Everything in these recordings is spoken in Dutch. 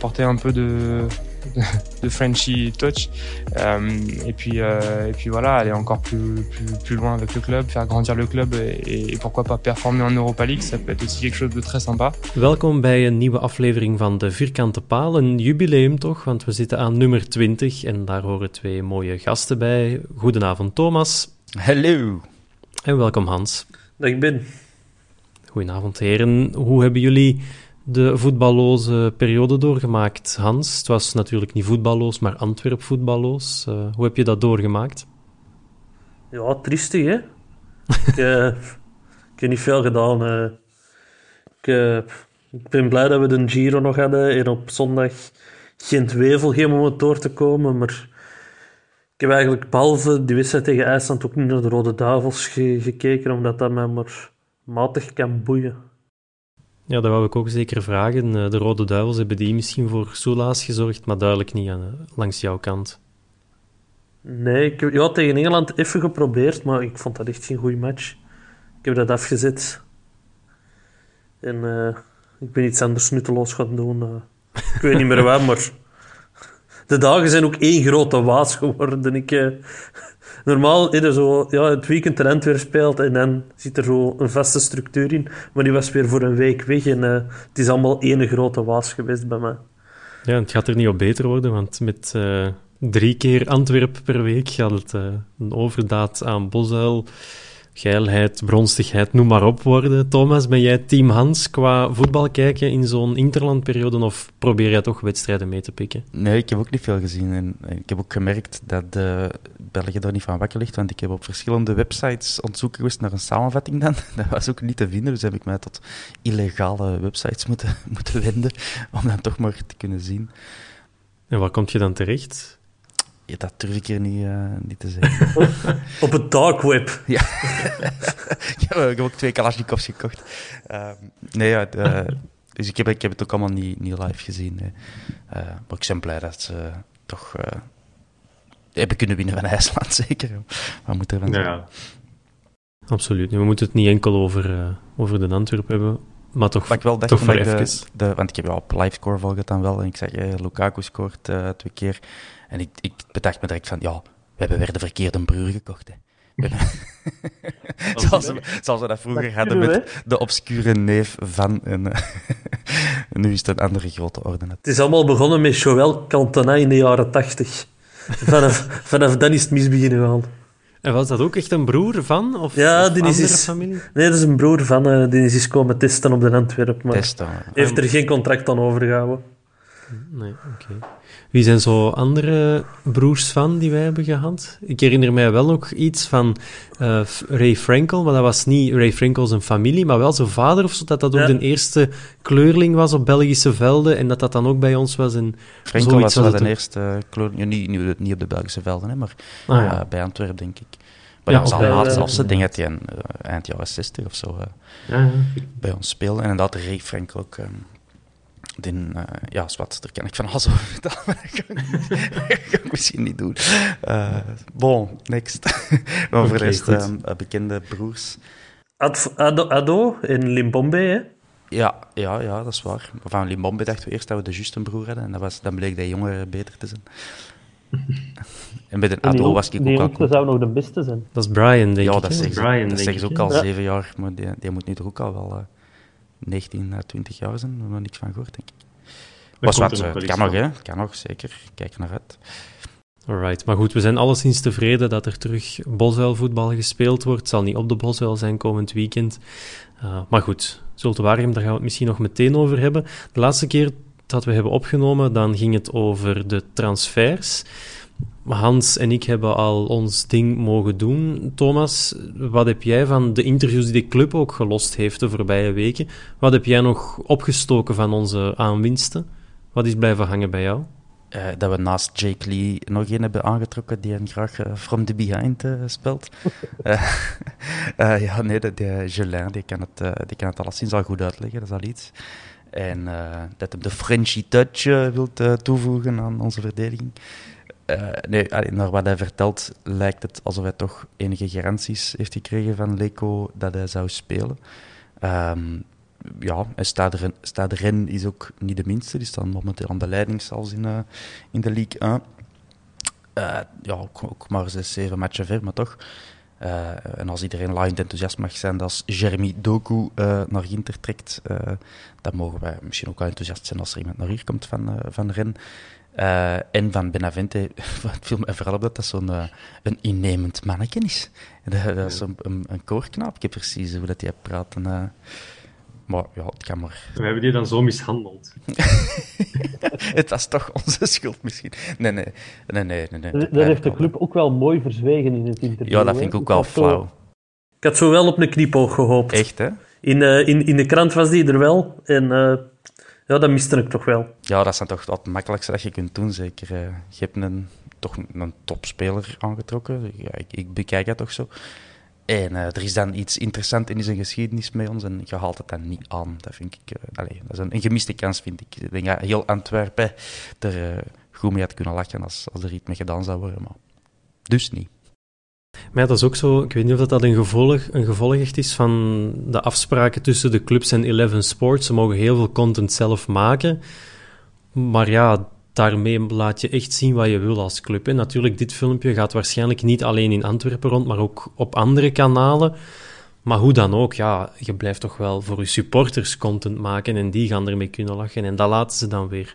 Porter un peu de, de, Frenchy touch. Euh, et, puis, euh, et puis voilà, aller encore plus, plus, plus loin avec le club, faire grandir le club et, et pourquoi pas performer en Europa League. Ça peut être aussi quelque chose de très sympa. Welkom bij een nieuwe aflevering van de Vierkante Paal. Een jubileum toch, want we zitten aan nummer 20 en daar horen twee mooie gasten bij. Goedenavond Thomas. Hallo. En welkom Hans. Dag Ben. Goedenavond heren. Hoe hebben jullie de voetballoze periode doorgemaakt, Hans? Het was natuurlijk niet voetballoos, maar Antwerp voetballoos. Uh, hoe heb je dat doorgemaakt? Ja, triestig, hè? ik, ik heb niet veel gedaan. Uh. Ik, ik, ben blij dat we de Giro nog hadden en op zondag Gent-Wevel geen moment door te komen, maar ik heb eigenlijk behalve die wedstrijd tegen IJsland ook niet naar de Rode Duivels ge gekeken, omdat dat mij maar matig kan boeien. Ja, dat wou ik ook zeker vragen. Eh, de Rode Duivels hebben die misschien voor soelaas gezorgd, maar duidelijk niet aan, eh, langs jouw kant. Nee, ik heb ja, tegen Engeland even geprobeerd, maar ik vond dat echt geen goede match. Ik heb dat afgezet. En uh, ik ben iets anders nutteloos gaan doen. Ik weet niet meer waar, maar... De dagen zijn ook één grote waas geworden. Ik, normaal is er zo, ja, het weekend in Antwerpen speelt en dan zit er zo een vaste structuur in. Maar die was weer voor een week weg en uh, het is allemaal één grote waas geweest bij mij. Ja, het gaat er niet op beter worden, want met uh, drie keer Antwerpen per week gaat het uh, een overdaad aan Bosuil geilheid, bronstigheid, noem maar op worden. Thomas, ben jij team Hans qua voetbal kijken in zo'n interlandperiode of probeer jij toch wedstrijden mee te pikken? Nee, ik heb ook niet veel gezien. En ik heb ook gemerkt dat de België daar niet van wakker ligt, want ik heb op verschillende websites ontzoeken geweest naar een samenvatting dan. Dat was ook niet te vinden, dus heb ik mij tot illegale websites moeten, moeten wenden om dan toch maar te kunnen zien. En waar kom je dan terecht? Ja, dat durf ik hier niet, uh, niet te zeggen. Op het dark web. Ja. ik, heb, ook twee Kalashnikovs gekocht. Uh, nee, ja, uh, dus ik heb, ik heb het ook allemaal niet, niet live gezien. Nee. Uh, maar ik ben blij dat ze toch hebben kunnen winnen van IJsland, zeker. Wat moet er van zijn? Ja. Absoluut. We moeten het niet enkel over, over de Antwerp hebben, maar toch, maar ik wel toch maar even. De, de, want ik heb wel op livescore volgen dan wel. En ik zeg, hey, Lukaku scoort twee keer. En ik, ik bedacht me direct van, ja, we hebben weer de verkeerde broer gekocht. Hè. zoals, we, zoals, we, dat vroeger hadden met de obscure neef van. En, nu is het een andere grote orde. Het is allemaal begonnen met Joël Cantona in de jaren tachtig. Vanaf, vanaf dan is het mis beginnen gaan. En was dat ook echt een broer van? Of, ja, of die is, familie? Nee, dat is een broer van. Uh, die is komen testen op de Antwerp. Maar testen. heeft er geen contract aan overgehouden. Nee, oké. Wie zijn zo andere broers van die wij hebben gehad? Ik herinner mij wel nog iets van uh, Ray Frankel, maar dat was niet Ray Frankel zijn familie, maar wel zijn vader of zo, dat dat ook de eerste kleurling was op Belgische velden en dat dat dan ook bij ons was. En Frankel was wel de eerste kleurling, niet, niet, niet, op de Belgische velden, hè, maar ah, ja. uh, bij Antwerpen, denk ik. Maar ja, ja al zelfs, ik denk dat hij uh, eind jaren 60 of zo ja, bij ons speelde. En inderdaad, Ray Frankel ook... Um, Den, uh, ja, zwart, daar kan ik van alles over vertellen, maar dat kan ik, misschien niet doen. Uh, bon, next. maar voor de rest, um, bekende broers. Ad, Ado, Ado in Limbombe, hè? Ja, ja, ja, dat is waar. Van Limbombe dachten we eerst dat we de juiste broer hadden. En dat was, dan bleek dat jongere beter te zijn. En bij de Ado was ik ook al... zou nog de beste zijn. Dat is Brian, denk ja, ik. Dat zeggen, Brian, dat zeggen ze ook al zeven jaar. Maar die, die moet nu toch ook al wel uh, 19 à 20 jaar zijn. We hebben er niks van gehoord, denk ik. Was wat, het kan nog, hè. kan nog, zeker. Kijk naar uit. Alright, maar goed, we zijn alleszins tevreden dat er terug voetbal gespeeld wordt. Het zal niet op de Boswell zijn komend weekend. Uh, maar goed, Zulte Waregem, daar gaan we het misschien nog meteen over hebben. De laatste keer dat we hebben opgenomen, dan ging het over de transfers. Hans en ik hebben al ons ding mogen doen. Thomas, wat heb jij van de interviews die de club ook gelost heeft de voorbije weken? Wat heb jij nog opgestoken van onze aanwinsten? Wat is blijven hangen bij jou? Uh, dat we naast Jake Lee nog een hebben aangetrokken die een graag uh, from the behind uh, speelt. ja, nee, de, de Gelin, die kan, het, die kan het alleszins al goed uitleggen, dat is al iets. En dat hem de Frenchy touch wilt toevoegen aan onze verdediging. nee, naar wat hij vertelt, lijkt het alsof hij toch enige garanties heeft gekregen van Leco dat hij zou spelen. Um, ja, en Stade, Stade Rennes is ook niet de minste. Die staan momenteel aan de leiding, zelfs in, in de Ligue 1. Uh, eh, ja, ook, ook, maar zes, zeven matchen ver, maar toch. Uh, en als iedereen laaiend enthousiast mag zijn als Jeremy Doku naar Ginter trekt, dan mogen wij misschien ook wel enthousiast zijn als er iemand naar hier komt van, van Rennes. en van Benavente, het viel me vooral op dat dat zo'n een innemend manneken is. Dat, dat is een, een, een koorknaap. Ik heb precies hoe dat hij praat. En, maar ja, het kan maar. We hebben die dan zo mishandeld. het was toch onze schuld misschien. Nee, nee. nee, nee, nee, Dat, heeft de club ook wel mooi verzwegen in het interview. Ja, dat vind ik ook wel flauw. ik had zo wel op een kniepoog gehoopt. Echt, hè? In, uh, in, in de krant was die er wel. En uh, ja, dat miste ik toch wel. Ja, dat is toch het makkelijkste dat je kunt doen, zeker. Uh, je hebt een, toch een topspeler aangetrokken. Ja, ik, ik bekijk dat toch zo. En uh, er is dan iets interessants in zijn geschiedenis met ons en je haalt het dan niet aan. Dat vind ik, uh, dat is een, gemiste kans, vind ik. Ik denk dat heel Antwerpen er uh, goed mee had kunnen lachen als, als er iets mee gedaan zou worden, maar dus niet. Maar ja, dat is ook zo, ik weet niet of dat een gevolg, een gevolg echt is van de afspraken tussen de clubs en Eleven Sports. Ze mogen heel veel content zelf maken, maar ja, daarmee laat je echt zien wat je wil als club. En natuurlijk, dit filmpje gaat waarschijnlijk niet alleen in Antwerpen rond, maar ook op andere kanalen. Maar hoe dan ook, ja, je blijft toch wel voor je supporters content maken en die gaan ermee kunnen lachen. En dat laten ze dan weer.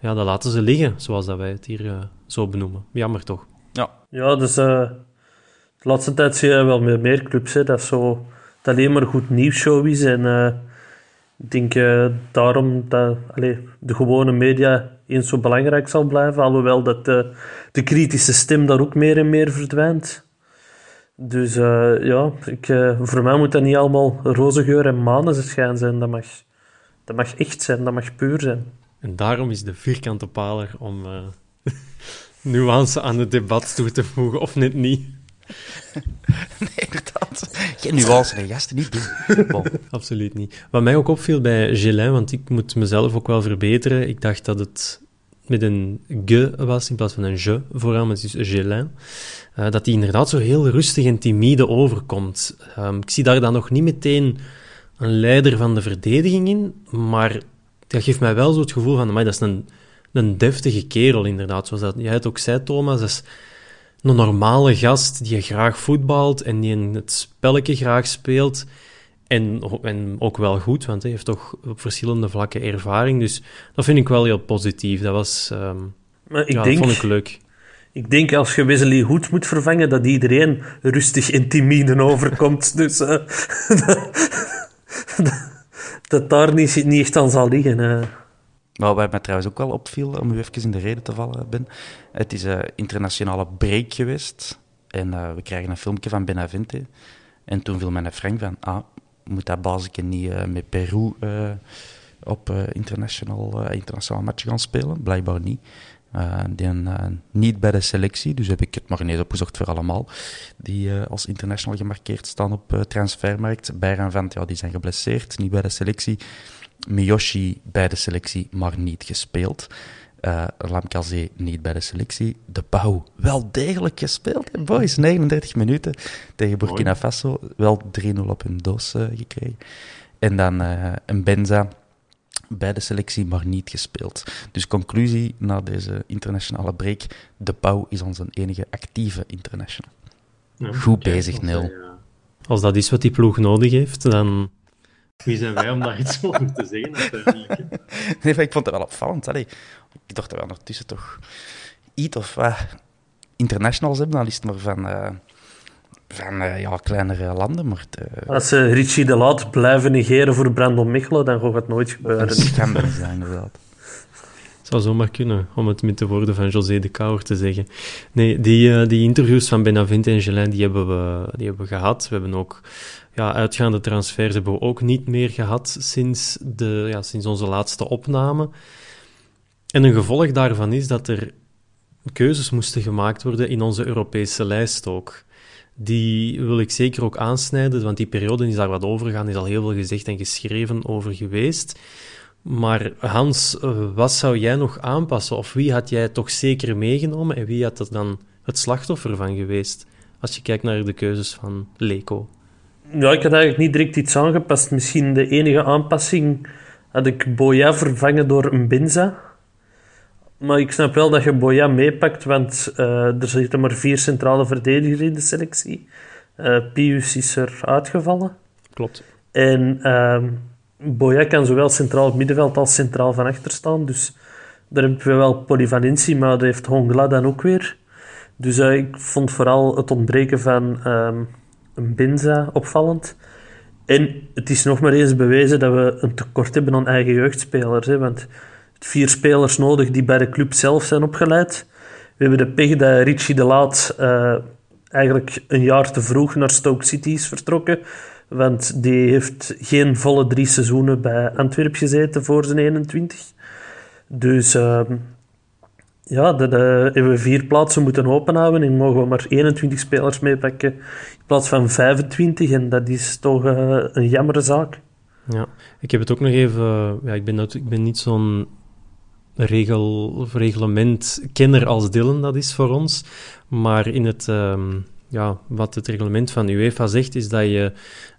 Ja, dat laten ze liggen, zoals dat wij het hier uh, zo benoemen. Jammer toch? Ja, ja dus uh, de laatste tijd zie je wel meer, meer clubs hè, dat zo dat alleen maar goed nieuwsshow is. En uh, ik denk daarom dat de gewone media eens zo belangrijk zal blijven. Alhoewel dat de, de kritische stem daar ook meer en meer verdwijnt. Dus uh, ja, ik, voor mij moet dat niet allemaal roze geur en maneschijn zijn. Dat mag, dat mag echt zijn, dat mag puur zijn. En daarom is de vierkante paler om nuance aan het debat toe te voegen, of net niet. nee, inderdaad. Geen nuance, de gasten niet doen. Absoluut niet. Wat mij ook opviel bij Gelin, want ik moet mezelf ook wel verbeteren. Ik dacht dat het met een ge was in plaats van een je vooraan, maar het is Gelin. Uh, dat hij inderdaad zo heel rustig en timide overkomt. Um, ik zie daar dan nog niet meteen een leider van de verdediging in, maar dat geeft mij wel zo het gevoel van, maar dat is een, een deftige kerel inderdaad, zoals dat jij het ook zei, Thomas. Dat is een normale gast die graag voetbalt en die in het spelletje graag speelt. En, en ook wel goed, want hij heeft toch op verschillende vlakken ervaring. Dus dat vind ik wel heel positief. Dat was... Um, maar ik ja, denk, dat vond ik leuk. Ik denk als je Wesley Hoed moet vervangen, dat iedereen rustig timide overkomt. dus uh, dat, dat, daar niet, niet echt aan zal liggen. Uh. Maar wat mij trouwens ook wel opviel, om u even in de reden te vallen, Ben, het is een internationale break geweest. En uh, we krijgen een filmpje van Benavente. En toen viel mijn Frank van, ah, moet dat basisje niet uh, met Peru op international, internationale match gaan spelen? Blijkbaar niet. die, niet bij de selectie, dus heb ik het maar opgezocht voor allemaal. Die als international gemarkeerd staan op transfermarkt. Van, ja, die zijn geblesseerd, niet bij de selectie. Miyoshi bij de selectie, maar niet gespeeld. Uh, Lamkazé niet bij de selectie. De Pauw wel degelijk gespeeld. boys, 39 minuten tegen Burkina Faso. Wel 3-0 op hun doos uh, gekregen. En dan een Benza bij de selectie, maar niet gespeeld. Dus conclusie na deze internationale break: De Pauw is onze enige actieve international. Goed bezig, Nil. Als dat is wat die ploeg nodig heeft, dan wie zijn wij om daar iets over te zeggen uiteindelijk? nee, ik vond het wel opvallend. Allee, ik dacht dat we ondertussen toch iets of uh, internationals hebben, al is het maar van, uh, van uh, ja, kleinere landen. Maar Als ze Richie de Laat blijven negeren voor Brandon Michelen, dan gaat het nooit gebeuren. Dat kan niet zijn, inderdaad. zou zomaar kunnen, om het met de woorden van José de Kouwer te zeggen. Nee, die, die interviews van Benavente en Gelin, die hebben, we, die hebben we gehad. We hebben ook ja, uitgaande transfers hebben we ook niet meer gehad sinds, de, ja, sinds onze laatste opname. En een gevolg daarvan is dat er keuzes moesten gemaakt worden in onze Europese lijst ook. Die wil ik zeker ook aansnijden, want die periode is daar wat overgegaan, is al heel veel gezegd en geschreven over geweest. Maar Hans, wat zou jij nog aanpassen? Of wie had jij toch zeker meegenomen en wie had er dan het slachtoffer van geweest? Als je kijkt naar de keuzes van Leco. Ja, ik had eigenlijk niet direct iets aangepast. Misschien de enige aanpassing had ik Boya vervangen door een Binza. Maar ik snap wel dat je Boya meepakt, want uh, er zitten maar vier centrale verdedigers in de selectie. Uh, Pius is er uitgevallen. Klopt. En uh, Boya kan zowel centraal op middenveld als centraal van achter staan. Dus daar hebben we wel polyvalentie, maar dat heeft Hongla dan ook weer. Dus uh, ik vond vooral het ontbreken van ehm, Binza opvallend. En het is nog maar eens bewezen dat we een tekort hebben aan eigen jeugdspelers. Hè, want vier spelers nodig die bij de club zelf zijn opgeleid. We hebben de pech dat Richie de Laat uh, eigenlijk een jaar te vroeg naar Stoke City is vertrokken. Want die heeft geen volle drie seizoenen bij Antwerp gezeten voor zijn 21. Dus uh, ja, dat hebben we vier plaatsen moeten openhouden en mogen we maar 21 spelers meepakken in plaats van 25. En dat is toch uh, een jammere zaak. Ja, ik heb het ook nog even... Ja, ik, ben, ik ben niet zo'n regel, reglementkenner als Dylan dat is voor ons. Maar in het... Um, ja, wat het reglement van UEFA zegt, is dat je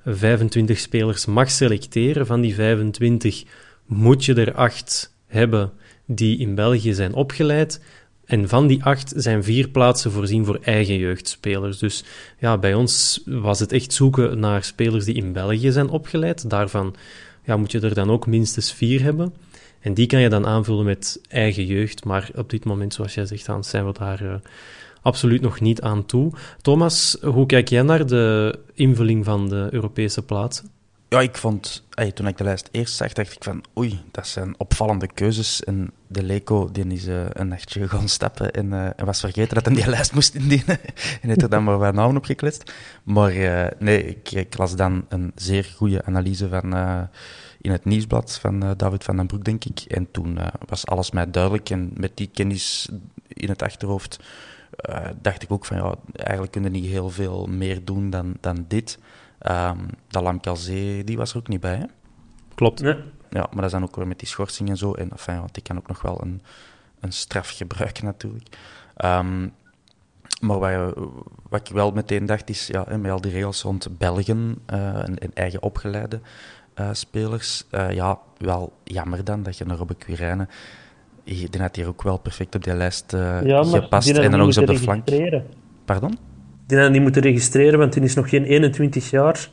25 spelers mag selecteren. Van die 25 moet je er 8 hebben die in België zijn opgeleid. En van die acht zijn vier plaatsen voorzien voor eigen jeugdspelers. Dus ja, bij ons was het echt zoeken naar spelers die in België zijn opgeleid. Daarvan ja, moet je er dan ook minstens vier hebben. En die kan je dan aanvullen met eigen jeugd. Maar op dit moment, zoals jij zegt, Hans, zijn we daar uh, absoluut nog niet aan toe. Thomas, hoe kijk jij naar de invulling van de Europese plaatsen? Ja, ik vond, toen ik de lijst eerst zag, dacht ik van oei, dat zijn opvallende keuzes. En de Leco die is uh, een nachtje gaan stappen en, uh, en, was vergeten dat hij die lijst moest indienen. en heeft er dan maar wat namen op gekletst. Maar uh, nee, ik, ik, las dan een zeer goede analyse van, in het nieuwsblad van David van den Broek, denk ik. En toen was alles mij duidelijk. En met die kennis in het achterhoofd dacht ik ook van ja, eigenlijk kunnen niet heel veel meer doen dan, dan dit. Um, Dalam Calzé, die was er ook niet bij, hè? Klopt. Ja, maar dat is dan ook weer met die schorsing en zo. En enfin, ja, die kan ook nog wel een, een straf gebruiken, natuurlijk. Um, maar wat, wat, ik wel meteen dacht is, ja, met al die regels rond Belgen uh, en, en, eigen opgeleide uh, spelers, uh, ja, wel jammer dan dat je naar Robbe Quirijnen, die had hier ook wel perfect op die lijst ja, gepast. En dan ook eens op de flank. Pardon? Die hadden niet moeten registreren, want die is nog geen 21 jaar.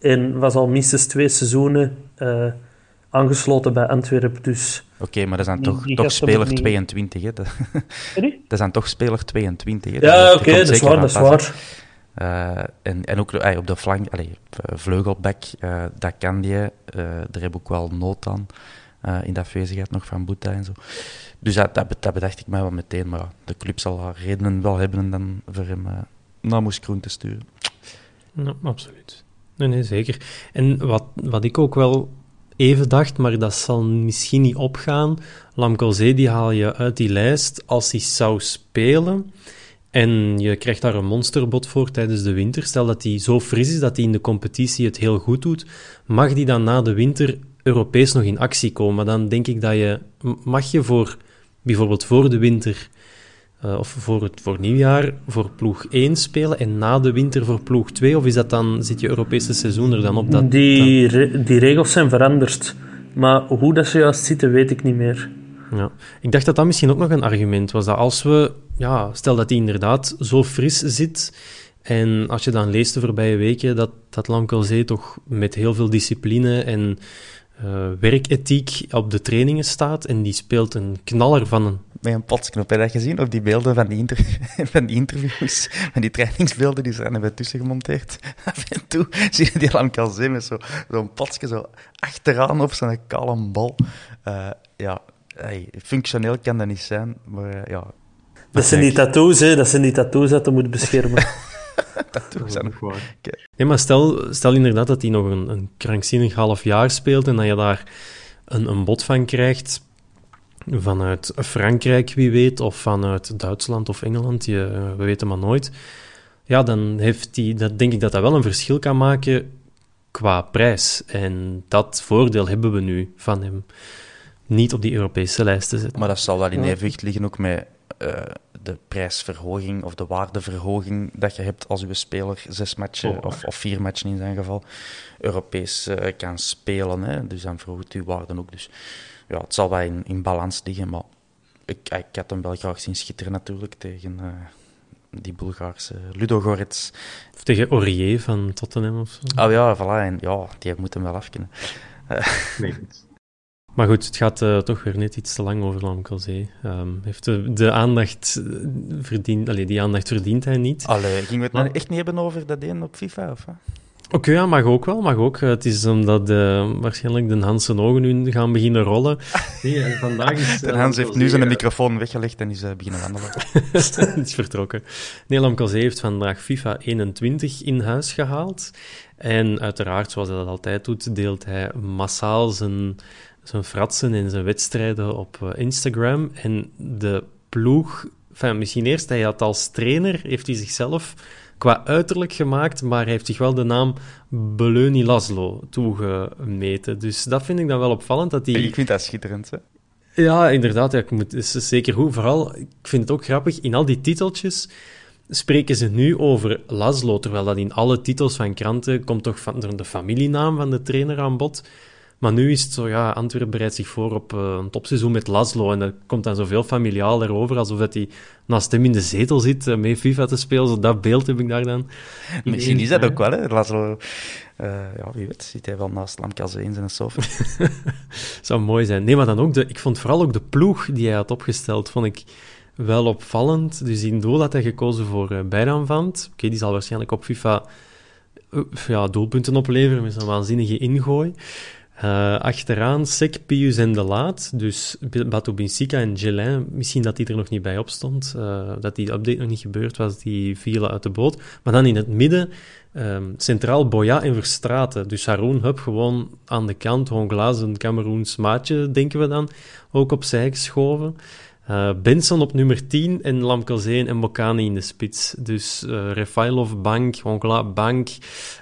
En was al minstens twee seizoenen uh, aangesloten bij Antwerpen. Dus Oké, maar dat is dan toch, toch speler 22, hè? Dat, is dan toch speler 22, hè? Ja, oké, okay, dat is waar, dat is waar. Uh, en, en ook uh, op de flank, allee, vleugelback, uh, dat kan die. daar heb ik ook wel nood aan. in de afwezigheid nog van Boeta en zo. Dus dat, dat, dat bedacht ik mij wel meteen. Maar de club zal redenen wel hebben dan voor hem naar Moes Kroen te sturen. Absoluut. Nee, nee, zeker. En wat, wat ik ook wel even dacht, maar dat zal misschien niet opgaan. Lamkelzee die haal je uit die lijst als hij zou spelen. En je krijgt daar een monsterbot voor tijdens de winter. Stel dat hij zo fris is dat hij in de competitie het heel goed doet. Mag die dan na de winter Europees nog in actie komen? Dan denk ik dat je... Mag je voor bijvoorbeeld voor de winter uh, of voor, het, voor nieuwjaar voor ploeg 1 spelen en na de winter voor ploeg 2? Of is dat dan, zit je Europese seizoen er dan op? Dat, die, die regels zijn veranderd. Maar hoe dat ze juist zitten, weet ik niet meer. Ja. Ik dacht dat dat misschien ook nog een argument was. Dat als we, ja, stel dat hij inderdaad zo fris zit. En als je dan leest de voorbije weken dat, dat Lamkelzee toch met heel veel discipline en uh, werkethiek op de trainingen staat. En die speelt een knaller van een. Met een potsknop, heb je dat gezien? Op die beelden van die, inter van die interviews, van die trainingsbeelden, die zijn er tussen gemonteerd. Af en toe zie je die Lamkelzee met zo'n zo potje zo achteraan op zo'n kalm bal. Uh, ja, hey, functioneel kan dat niet zijn, maar uh, ja. Dat zijn die tattoos, hè? Dat zijn die tattoos dat je moet beschermen. tattoos zijn nog waar. Nee, maar stel, stel inderdaad dat hij nog een, een krankzinnig half jaar speelt en dat je daar een, een bod van krijgt vanuit Frankrijk, wie weet, of vanuit Duitsland of Engeland, je, we weten maar nooit. Ja, dan heeft hij, dat denk ik dat dat wel een verschil kan maken qua prijs. En dat voordeel hebben we nu van hem niet op die Europese lijst te zetten. Maar dat zal wel in evenwicht liggen ook met uh, de prijsverhoging of de waardeverhoging dat je hebt als je speler zes matchen oh, of, of, vier matchen in zijn geval Europees uh, kan spelen. Hè. Dus dan verhoogt je waarde ook. Dus ja, het zal wel in, in balans liggen, maar ik, ik had hem wel graag zien schitteren natuurlijk tegen... Uh, die Bulgaarse Ludogorets. Of tegen Aurier van Tottenham of zo. Oh ja, voilà. En ja, die moet hem wel afkennen. nee, maar goed, het gaat uh, toch weer net iets te lang over Lamkelzee. Um, heeft de, de aandacht eh, verdiend... Allee, die aandacht verdient hij niet. Allee, gingen we het nou echt niet hebben over dat een op FIFA, of Oké, okay, ja, mag ook wel, mag ook. Het is omdat uh, waarschijnlijk de Hansen ogen nu gaan beginnen rollen. Nee, en vandaag is... de Hans heeft nu zijn microfoon weggelegd en is uh, beginnen wandelen. is vertrokken. Nee, Lamkelzee heeft vandaag FIFA 21 in huis gehaald. En uiteraard, zoals hij dat altijd doet, deelt hij massaal zijn zijn fratsen in zijn wedstrijden op eh, Instagram. En de ploeg, enfin, misschien eerst, hij had als trainer, heeft hij zichzelf qua uiterlijk gemaakt, maar hij heeft zich wel de naam Beleuni Laszlo toegemeten. Dus dat vind ik dan wel opvallend. Dat hij... Ik vind dat schitterend, hè? Ja, inderdaad. Ja, ik moet, is zeker goed. Vooral, ik vind het ook grappig, in al die titeltjes spreken ze nu over Laszlo, terwijl dat in alle titels van kranten komt toch van de familienaam van de trainer aan bod. Maar nu is het zo, ja, Antwerpen bereidt zich voor op uh, een topseizoen met Laszlo. En dat komt dan zoveel familiaal erover, alsof dat hij naast hem in de zetel zit uh, mee FIFA te spelen. Zo dat beeld heb ik daar dan. Misschien is dat ook wel, hè. Laszlo, uh, ja, wie weet, zit hij wel naast Lamkaze in zijn sofa. Zou mooi zijn. Nee, maar dan ook, de, ik vond vooral ook de ploeg die hij had opgesteld, vond ik wel opvallend. Dus in doel had hij gekozen voor uh. Oké, die zal waarschijnlijk op FIFA ja, doelpunten opleveren met zijn waanzinnige ingooi. Uh, achteraan Sek, Pius en De Laat. Dus Bato Binsika en Gelin, misschien dat die er nog niet bij op stond. Uh, dat die update nog niet gebeurd was, die vielen uit de boot. Maar dan in het midden, um, centraal Boya en Verstraten. Dus Haroon Hub gewoon aan de kant, gewoon glazen Cameroens maatje, denken we dan, ook opzij geschoven. Uh, Benson op nummer 10 en Lamkelzeen en Mokani in de spits. Dus uh, Refailov bank, Hongla bank,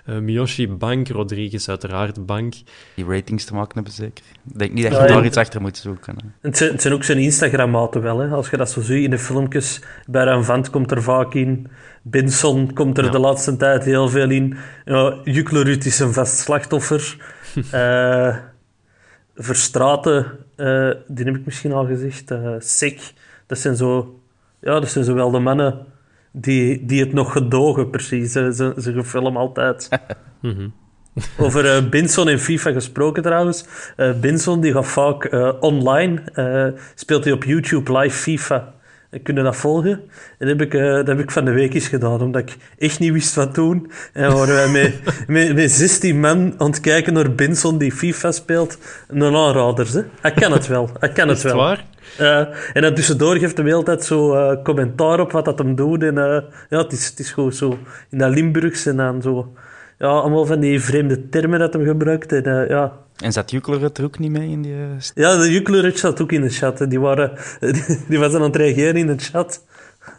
uh, Miyoshi bank, Rodriguez uiteraard bank. Die ratings te maken hebben zeker. Ik denk niet dat je ja, daar iets achter moet zoeken. Het zijn, het zijn, ook zijn Instagram-maten wel. Hè. Als je dat zo ziet in de filmpjes, bij Vant komt er vaak in. Benson komt er ja. de laatste tijd heel veel in. Ja, Juklerud is een vast slachtoffer. Verstraten, uh, die heb ik misschien al gezegd. Uh, Sick, dat zijn zo... Ja, dat zijn zo wel de mannen die, die het nog gedogen, precies. Ze, ze, ze filmen altijd. Mhm. Over uh, Binson in FIFA gesproken trouwens. Binson die gaat vaak online, speelt hij op YouTube live FIFA kunnen dat volgen. En dat heb, ik, uh, dat heb ik van de week eens gedaan, omdat ik echt niet wist wat doen. En waren wij met, met, met 16 man aan het kijken naar Benson die FIFA speelt. Een aanrader, hè. Hij kan het wel. Hij kan het wel. waar? Uh, en dan tussendoor geeft hij altijd zo uh, commentaar op wat dat hem doet. En ja, het is, het is gewoon zo in dat Limburgs en dan zo... Ja, allemaal van die vreemde termen dat hem gebruikt. En ja, en zat Jukler er ook niet mee in die... Uh, ja, de Jukler zat ook in de chat. Die, waren, die, die was aan het reageren in de chat.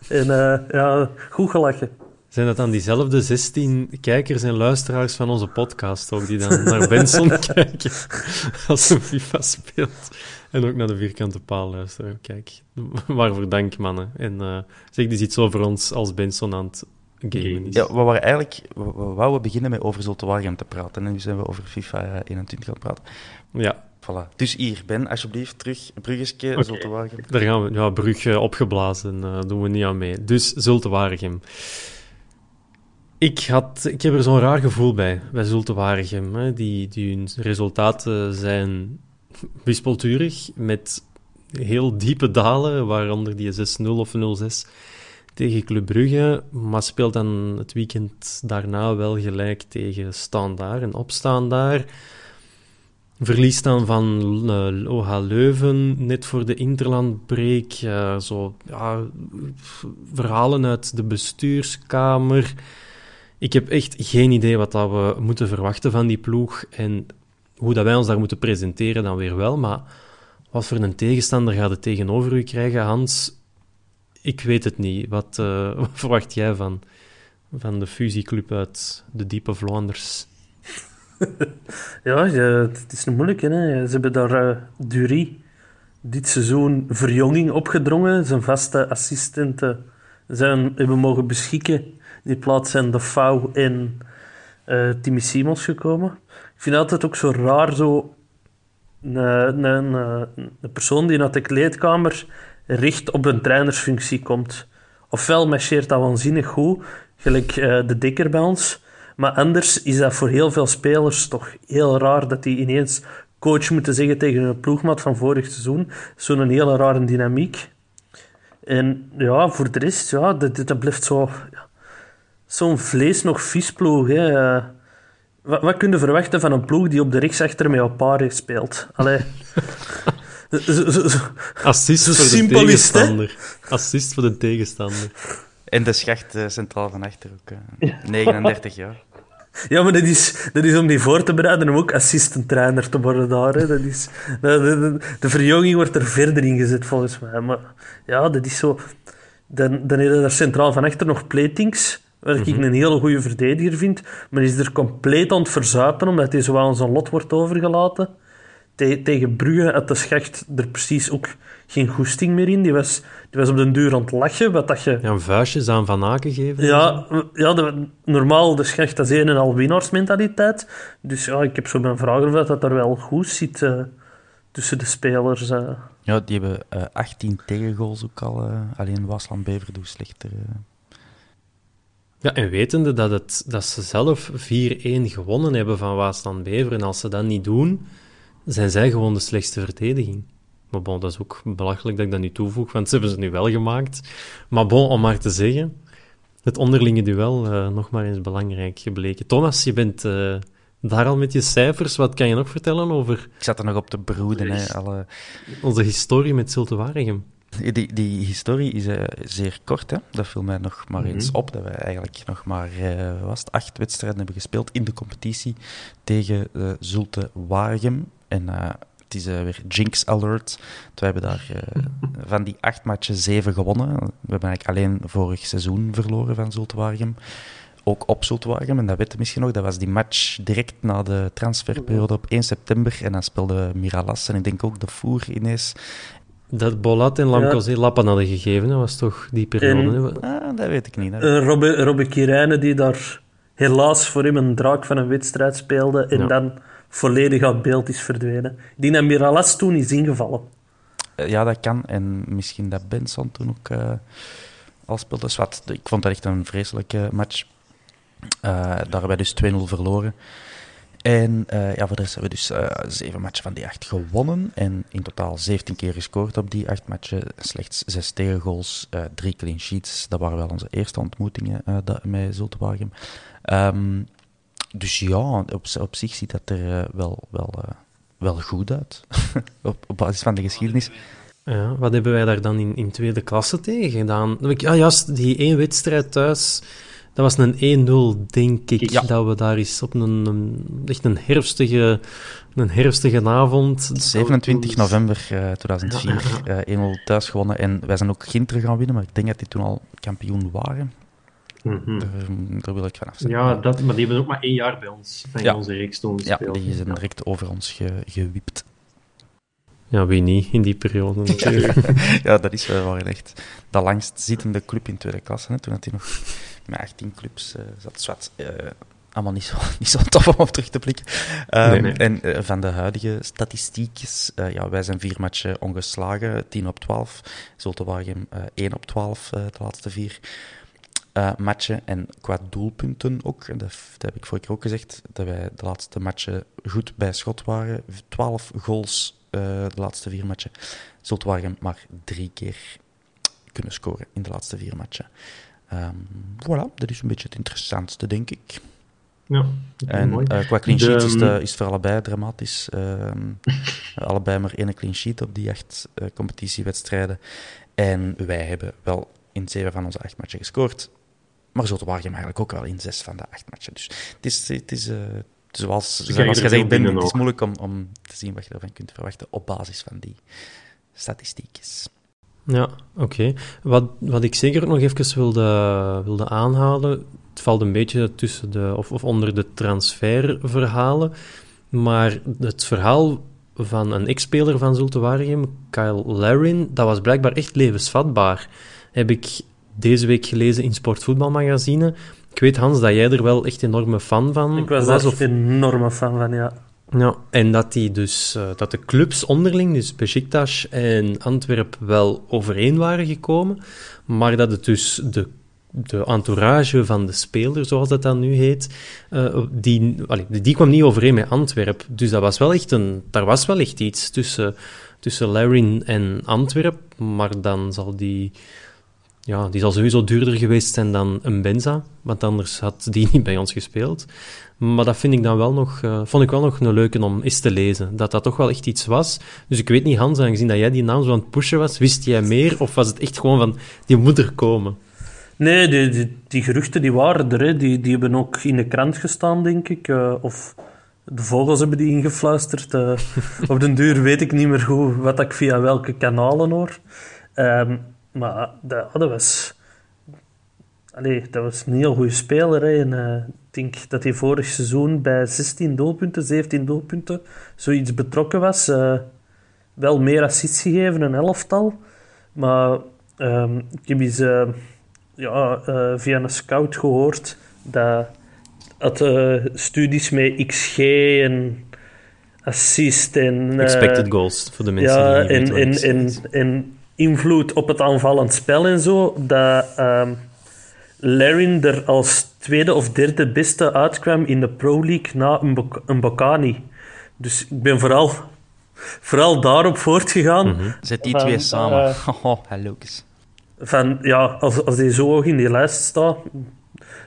En uh, ja, goed gelachen. Zijn dat dan diezelfde 16 kijkers en luisteraars van onze podcast ook, die dan naar Benson kijken als een FIFA speelt? En ook naar de vierkante paal luisteren. Kijk, waarvoor dank, mannen. En uh, zeg dus iets over ons als Benson aan het gamen is. Ja, we waren eigenlijk... We, we wouden beginnen met over Zultuarium te praten. En nu zijn we over FIFA 21 gaan praten. Ja. Voilà. Dus hier, Ben, alsjeblieft, terug. Bruggeske, okay. Zultuarium. Daar gaan we... Ja, Brugge opgeblazen. Uh, doen we niet aan mee. Dus Zultuarium. Ik, had, ik heb er zo'n raar gevoel bij, bij Zulte Waregem. Die, die hun resultaten zijn wispelturig, met heel diepe dalen, waaronder die 6-0 of 0-6 tegen Club Brugge, maar speelt dan het weekend daarna wel gelijk tegen Standaard en Opstaandaar. Verliest dan van uh, Leuven net voor de interlandbreek. Uh, zo, ja, verhalen uit de bestuurskamer. Ik heb echt geen idee wat dat we moeten verwachten van die ploeg. En hoe dat wij ons daar moeten presenteren, dan weer wel. Maar wat voor een tegenstander gaat het tegenover u krijgen, Hans? Ik weet het niet. Wat, uh, wat verwacht jij van, van de fusieclub uit de diepe Vlaanders? ja, het is een moeilijke. Hè? Ze hebben daar uh, Dury dit seizoen verjonging opgedrongen. Zijn vaste assistenten zijn, hebben mogen beschikken. Die plaats zijn de Fouw en uh, Timmy Simons gekomen. Ik vind altijd ook zo raar, zo een, een, een persoon die naar de kleedkamer richt op een trainersfunctie komt. Ofwel marcheert dat waanzinnig goed, gelijk uh, de dikker bij ons. Maar anders is dat voor heel veel spelers toch heel raar dat die ineens coach moeten zeggen tegen een ploegmat van vorig seizoen. Zo'n hele rare dynamiek. En ja, voor de rest, ja, dat, blijft zo... Zo'n vlees nog viesploeg, hè. Uh, wat, wat kun je verwachten van een ploeg die op de rechtsachter met Opare speelt? Allee. Assist voor de tegenstander. Assist voor de tegenstander. En de schacht uh, centraal van achter ook. Uh, 39 jaar. Ja, maar dat is, dat is om die voor te bereiden om ook assistent-trainer te worden daar. Hè. Dat is, de, de, de, verjonging wordt er verder in gezet, volgens mij. Maar ja, dat is zo... Dan, dan heb je daar centraal van achter nog Platings, wat ik mm -hmm. een hele goede verdediger vind. Maar is er compleet aan het verzuipen, omdat hij zo aan zijn lot wordt overgelaten. Te tegen Brugge had de schacht er precies ook geen goesting meer in. Die was, die was op den duur aan het lachen. Wat dat je... Ja, een vuistjes aan Van Aken geven. Ja, ja de, normaal de schacht dat is een en al winnaarsmentaliteit. Dus ja, ik heb zo mijn vraag of dat dat er wel goed zit uh, tussen de spelers. Uh. Ja, die hebben uh, 18 tegengoals ook al. Uh, alleen Wasland Bever doet slechter. Ja, en wetende dat, het, dat ze zelf 4-1 gewonnen hebben van Waasland Bever, en als ze dat niet doen, zijn zij gewoon de slechtste verdediging. Maar bon, dat is ook belachelijk dat ik dat nu toevoeg, want ze hebben ze nu wel gemaakt. Maar bon, om maar te zeggen, het onderlinge duel uh, nog maar eens belangrijk gebleken. Thomas, je bent uh, daar al met je cijfers. Wat kan je nog vertellen over... Ik zat er nog op te broeden, hè, alle... Onze historie met Zulte Waregem. Die, die historie is uh, zeer kort. Hè? Dat viel mij nog maar eens op. Dat we eigenlijk nog maar was het, acht wedstrijden hebben gespeeld in de competitie tegen Zulte Waregem. En het is weer Jinx Alert. We hebben daar van die acht matchen zeven gewonnen. We hebben eigenlijk alleen vorig seizoen verloren van Zulte Waregem. Ook op Zulte Waregem, en dat weten misschien nog. Dat was die match direct na de transferperiode op 1 september. En dan speelde Miralas en ik denk ook de Voer ineens. Dat Bolat en Lamcozé ja. lappen hadden gegeven, dat was toch die periode? En, ah, dat weet ik niet. Uh, Robbe, Robbe Kirijnen, die daar helaas voor hem een draak van een wedstrijd speelde en ja. dan volledig uit beeld is verdwenen. Die naar Miralas toen is ingevallen. Uh, ja, dat kan. En misschien dat Benson toen ook uh, al speelde. Dus ik vond dat echt een vreselijke match. daar hebben wij dus 2-0 verloren. En ja, voor de rest hebben we dus zeven matchen van die acht gewonnen. En in totaal 17 keer gescoord op die acht matchen. Slechts zes tegengoals, drie clean sheets. Dat waren wel onze eerste ontmoetingen met Zultewagen. Um, dus ja, op, op zich ziet dat er wel, wel, wel goed uit. op, op basis van de geschiedenis. Ja, wat hebben wij daar dan in, in tweede klasse tegen gedaan? Ja, juist die één wedstrijd thuis dat was een 1-0, denk ik, ja. dat we daar eens op een, een, echt een herfstige, een herfstige avond... 27 november uh, 2004, uh, 1-0 thuis gewonnen. En wij zijn ook Ginter gaan winnen, maar ik denk dat die toen al kampioen waren. Mhm. daar, wil ik vanaf zijn. Ja, dat, maar die hebben ook maar één jaar bij ons, van ja. onze reeks toen Ja, die zijn direct over ons ge, gewipt. Ja, wie niet in die periode natuurlijk. ja, dat is wel echt de langst zittende club in tweede klasse. Hè, toen had hij nog met 18 clubs uh, zat. Zwart, uh, allemaal niet zo, niet zo tof om op terug te blikken. Um, En uh, van de huidige statistiekjes, ja, wij zijn vier matchen ongeslagen, 10 op 12. Zulte Waregem 1 op 12, de laatste vier. Matchen en qua doelpunten ook, dat, dat, heb ik vorige keer ook gezegd, dat wij de laatste matchen goed bij schot waren. 12 goals uh, de laatste vier matchen. Zultwaargem maar drie keer kunnen scoren in de laatste vier matchen. Um, voilà, dat is een beetje het interessantste, denk ik. Ja, en uh, qua clean sheet is, het, is voor allebei dramatisch. Um, allebei maar één clean sheet op die acht uh, competitiewedstrijden. En wij hebben wel in zeven van onze acht matchen gescoord. Maar Zultwaargem eigenlijk ook wel in zes van de acht matchen. Dus het is, het is, zoals, zoals gezegd ben, het is moeilijk om, om te zien wat je ervan kunt verwachten op basis van die statistiekjes. Ja, oké. Wat, wat ik zeker nog even wilde, wilde aanhalen, het valt een beetje tussen de, of, of onder de transferverhalen, maar het verhaal van een ex-speler van Zulte Waregem, Kyle Larin, dat was blijkbaar echt levensvatbaar. Heb ik deze week gelezen in Sportvoetbalmagazine. Ik weet, Hans, dat jij er wel echt enorme fan van ik was. was of... enorme fan van, ja. Ja, en dat, die dus, uh, dat de clubs onderling, dus Besiktas en Antwerp, wel overeen waren gekomen, maar dat het dus de, de entourage van de speler, zoals dat dan nu heet, uh, die, allee, die kwam niet overeen met Antwerp. Dus dat was wel echt een, daar was wel echt iets tussen, tussen Larin en Antwerp, maar dan zal die ja, die zal sowieso duurder geweest zijn dan een Benza, want anders had die niet bij ons gespeeld. Maar dat vind ik dan wel nog, uh, vond ik wel nog een leuke om eens te lezen. Dat dat toch wel echt iets was. Dus ik weet niet, Hans, aangezien dat jij die naam zo aan het pushen was, wist jij meer? Of was het echt gewoon van, die moet er komen? Nee, die, die, die geruchten die waren er. Hè. Die, die hebben ook in de krant gestaan, denk ik. Uh, of de vogels hebben die ingefluisterd. Uh, op den duur weet ik niet meer hoe, wat ik via welke kanalen hoor. Um, maar dat, dat was... Allee, dat was een heel goede speler. Hè. En, uh, ik denk dat hij vorig seizoen bij 16 doelpunten, 17 doelpunten, zoiets betrokken was. Uh, wel meer assists gegeven, een elftal. Maar um, ik heb eens uh, ja, via een scout gehoord dat had studies met XG en assist en... Expected goals, voor de mensen ja, die en, en, en, en invloed op het aanvallend spel en zo, dat um, Larin er als tweede of derde beste uitkwam in de Pro League na een, Bocani. Dus ik ben vooral, vooral daarop voortgegaan. Mm -hmm. Zet die twee samen. Uh, oh, Lucas. Van, ja, als, als die zo hoog in die lijst staat,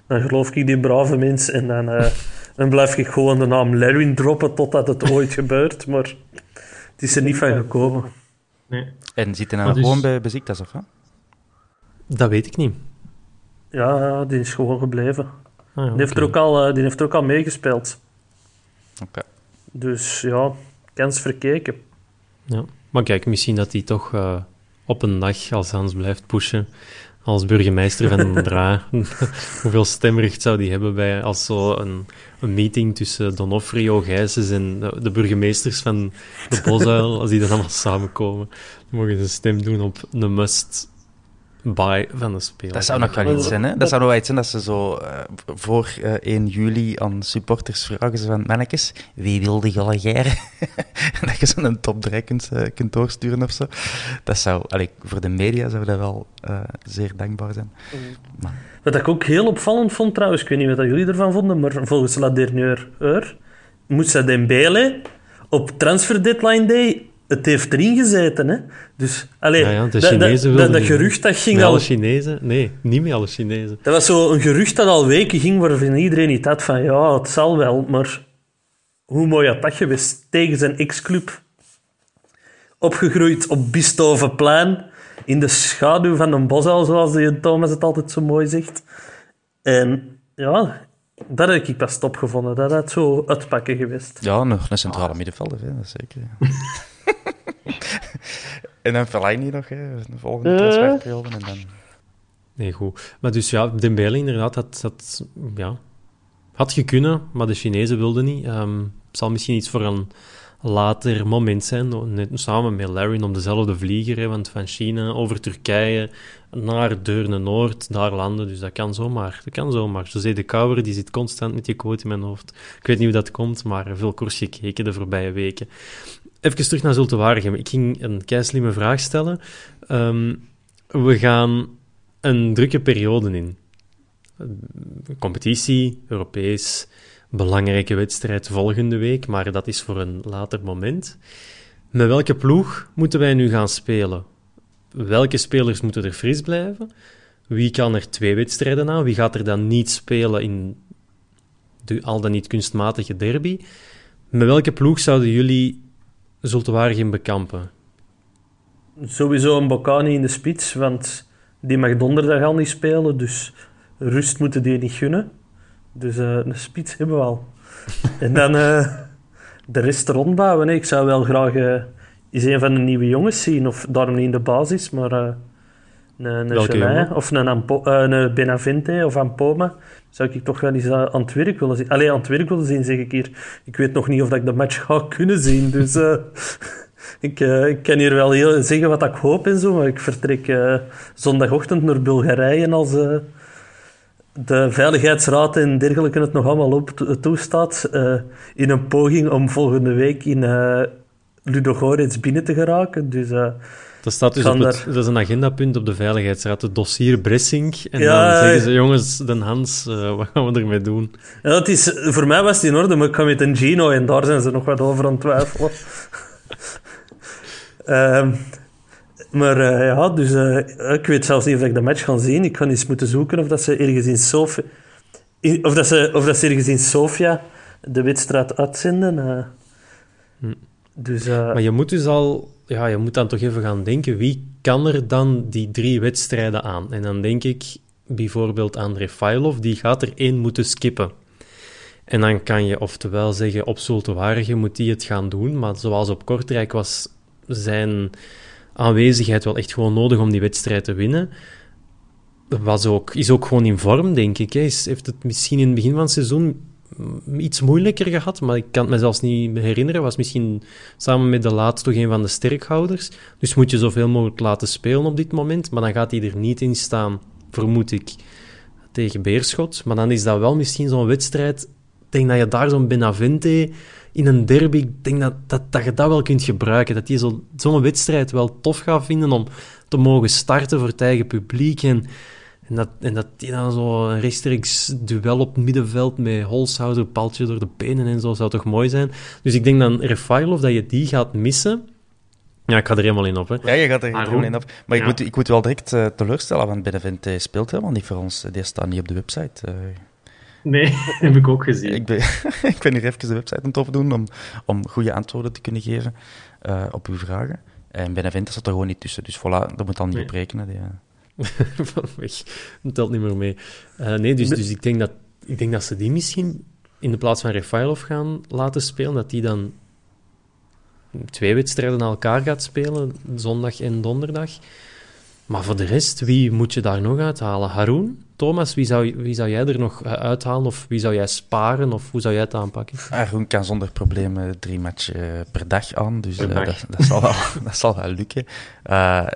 dan geloof ik die brave mens en dan, uh, dan blijf ik gewoon de naam Larin droppen totdat het ooit gebeurt. Maar het is er niet van gekomen. Nee. En zit hij nou dus... gewoon bij Beziktas, of wat? Dat weet ik niet. Ja, die is gewoon gebleven. Ah, die, heeft er ook al, uh, die heeft er ook al meegespeeld. Oké. Dus ja, kans verkeken. Ja, maar kijk, misschien dat hij toch uh, op een dag, als Hans blijft pushen, als burgemeester van Dra, hoeveel stemrecht zou die hebben bij als zo een, een meeting tussen Donofrio, Gijsens en de, burgemeesters van de Bosuil, als die dan allemaal samenkomen, dan mogen ze een stem doen op de must buy van de speler. Dat zou nog wel iets zijn, hè? Dat zou nog wel iets zijn dat ze zo uh, voor uh, eh, 1 juli aan supporters vragen ze van mannetjes, wie wil de galagère? dat je ze een top 3 kunt, uh, kunt doorsturen of zo. Dat zou, allee, voor de media zou dat wel zeer dankbaar zijn. Mm. Maar. Wat ik ook heel opvallend vond trouwens, ik weet niet wat jullie ervan vonden, maar volgens La Dernière Heure Moussa Dembele op transfer deadline day het heeft erin gezeten, hè. Dus, alleen, ja, ja, de Chinezen dat, dat, dat, gerucht dat ging met al... alle Chinezen? Nee, niet met alle Chinezen. Dat was zo een gerucht dat al weken ging, waarvan iedereen niet had van, ja, het zal wel, maar hoe mooi had dat geweest tegen zijn ex-club. Opgegroeid op Bistovenplein, in de schaduw van een bosuil, zoals de Thomas het altijd zo mooi zegt. En ja, dat heb ik pas top gevonden. Dat had zo uitpakken geweest. Ja, nog een centrale middenvelder, hè, dat zeker. en dan Fellaini nog, hè, de volgende uh. transferperiode. En dan... Nee, goed. Maar dus ja, Dembele inderdaad, dat, dat ja, had kunnen, maar de Chinezen wilden niet. Um, het zal misschien iets voor een later moment zijn, net samen met Larry om dezelfde vlieger, hè, want van China over Turkije naar Deurne Noord, daar landen, dus dat kan zomaar. Dat kan zomaar. José de Kouwer, die zit constant met die quote in mijn hoofd. Ik weet niet hoe dat komt, maar veel koers gekeken de voorbije weken. Even terug naar Zulte. Ik ging een keislimme vraag stellen. Ehm, we gaan een drukke periode in. Competitie, Europees, belangrijke wedstrijd volgende week, maar dat is voor een later moment. Met welke ploeg moeten wij nu gaan spelen? Welke spelers moeten er fris blijven? Wie kan er twee wedstrijden aan? Wie gaat er dan niet spelen in de al dan niet kunstmatige derby? Met welke ploeg zouden jullie Zultuarium bekampen? Sowieso een Bocani in de spits, want die mag donderdag al niet spelen, dus rust moeten die niet gunnen. Dus uh, een spits hebben we al. en dan uh, de rest rondbouwen. Ik zou wel graag uh, eens een van de nieuwe jongens zien, of daarom niet in de basis, maar een, een of een, Ampo, een Benavente of Ampoma zou ik toch wel eens aan het werk willen zien. Alleen aan het werk willen zien, zeg ik hier. Ik weet nog niet of dat ik de match ga kunnen zien, dus... ik, ik kan hier wel heel, zeggen wat ik hoop en zo, maar ik vertrek zondagochtend naar Bulgarije als, de Veiligheidsraad en dergelijke het nog allemaal op toestaat, in een poging om volgende week in Ludogorets binnen te geraken. Dus, dat, staat dus op het, dat is een agendapunt op de Veiligheidsraad, het dossier Bressing. En dan zeggen ze, jongens, Den Hans, wat gaan we ermee doen? Ja, het is, voor mij was het in orde, maar ik kwam met een Gino en daar zijn ze nog wat over aan het twijfelen. um, Maar uh, ja, dus uh, ik weet zelfs niet of ik de match ga zien. Ik ga eens moeten zoeken of dat ze ergens in Sofia... Of dat ze, of dat ze ergens in Sofia de wedstrijd uitzenden. Hm. Dus, maar je moet dus al... Ja, je moet dan toch even gaan denken, wie kan er dan die drie wedstrijden aan? En dan denk ik bijvoorbeeld André Failov, die gaat er één moeten skippen. En dan kan je oftewel zeggen, op Zultewaardige moet die het gaan doen, maar zoals op Kortrijk was zijn aanwezigheid wel echt gewoon nodig om die wedstrijd te winnen. Was ook, is ook gewoon in vorm, denk ik. Heeft het misschien in het begin van het seizoen iets moeilijker gehad, maar ik kan het me zelfs niet herinneren. Was misschien samen met de laatste toch een van de sterkhouders. Dus moet je zoveel mogelijk laten spelen op dit moment. Maar dan gaat hij er niet in staan, vermoed ik, tegen Beerschot. Maar dan is dat wel misschien zo'n wedstrijd. Ik denk dat je daar zo'n Benavente in een derby, ik denk dat, dat, dat je dat wel kunt gebruiken. Dat je zo'n wedstrijd wel tof gaat vinden om te mogen starten voor het eigen publiek. En, en dat, en dat die dan zo een rechtstreeks duel op het middenveld met Holshouser, paltje door de benen en zo, zou toch mooi zijn. Dus ik denk dan Refailov, dat je die gaat missen. Ja, ik ga er helemaal in op. Hè. Ja, je gaat er helemaal in op. Maar ik, moet, ik moet wel direct uh, teleurstellen, want Benevente speelt helemaal niet voor ons. Die staat niet op de website. Uh, Nee, heb ik ook gezien. ik, ben, ik ben hier even de website aan het opdoen om, om goede antwoorden te kunnen geven uh, op uw vragen. En Benevente zat er gewoon niet tussen, dus voilà, dat moet dan niet nee. op rekenen. Die, Van weg, dat telt niet meer mee. Uh, nee, dus, dus ik, denk dat, ik denk dat ze die misschien in de plaats van Refailov gaan laten spelen, dat die dan twee wedstrijden na elkaar gaat spelen, zondag en donderdag. Maar voor de rest, wie moet je daar nog uithalen? Haroon? Thomas, wie zou, wie zou jij er nog eh, uithalen? Of wie zou jij sparen? Of hoe zou jij het aanpakken? Haroon kan zonder problemen drie matchen eh, per dag aan. Dus uh, dat, dat, zal wel, dat zal wel lukken. Uh,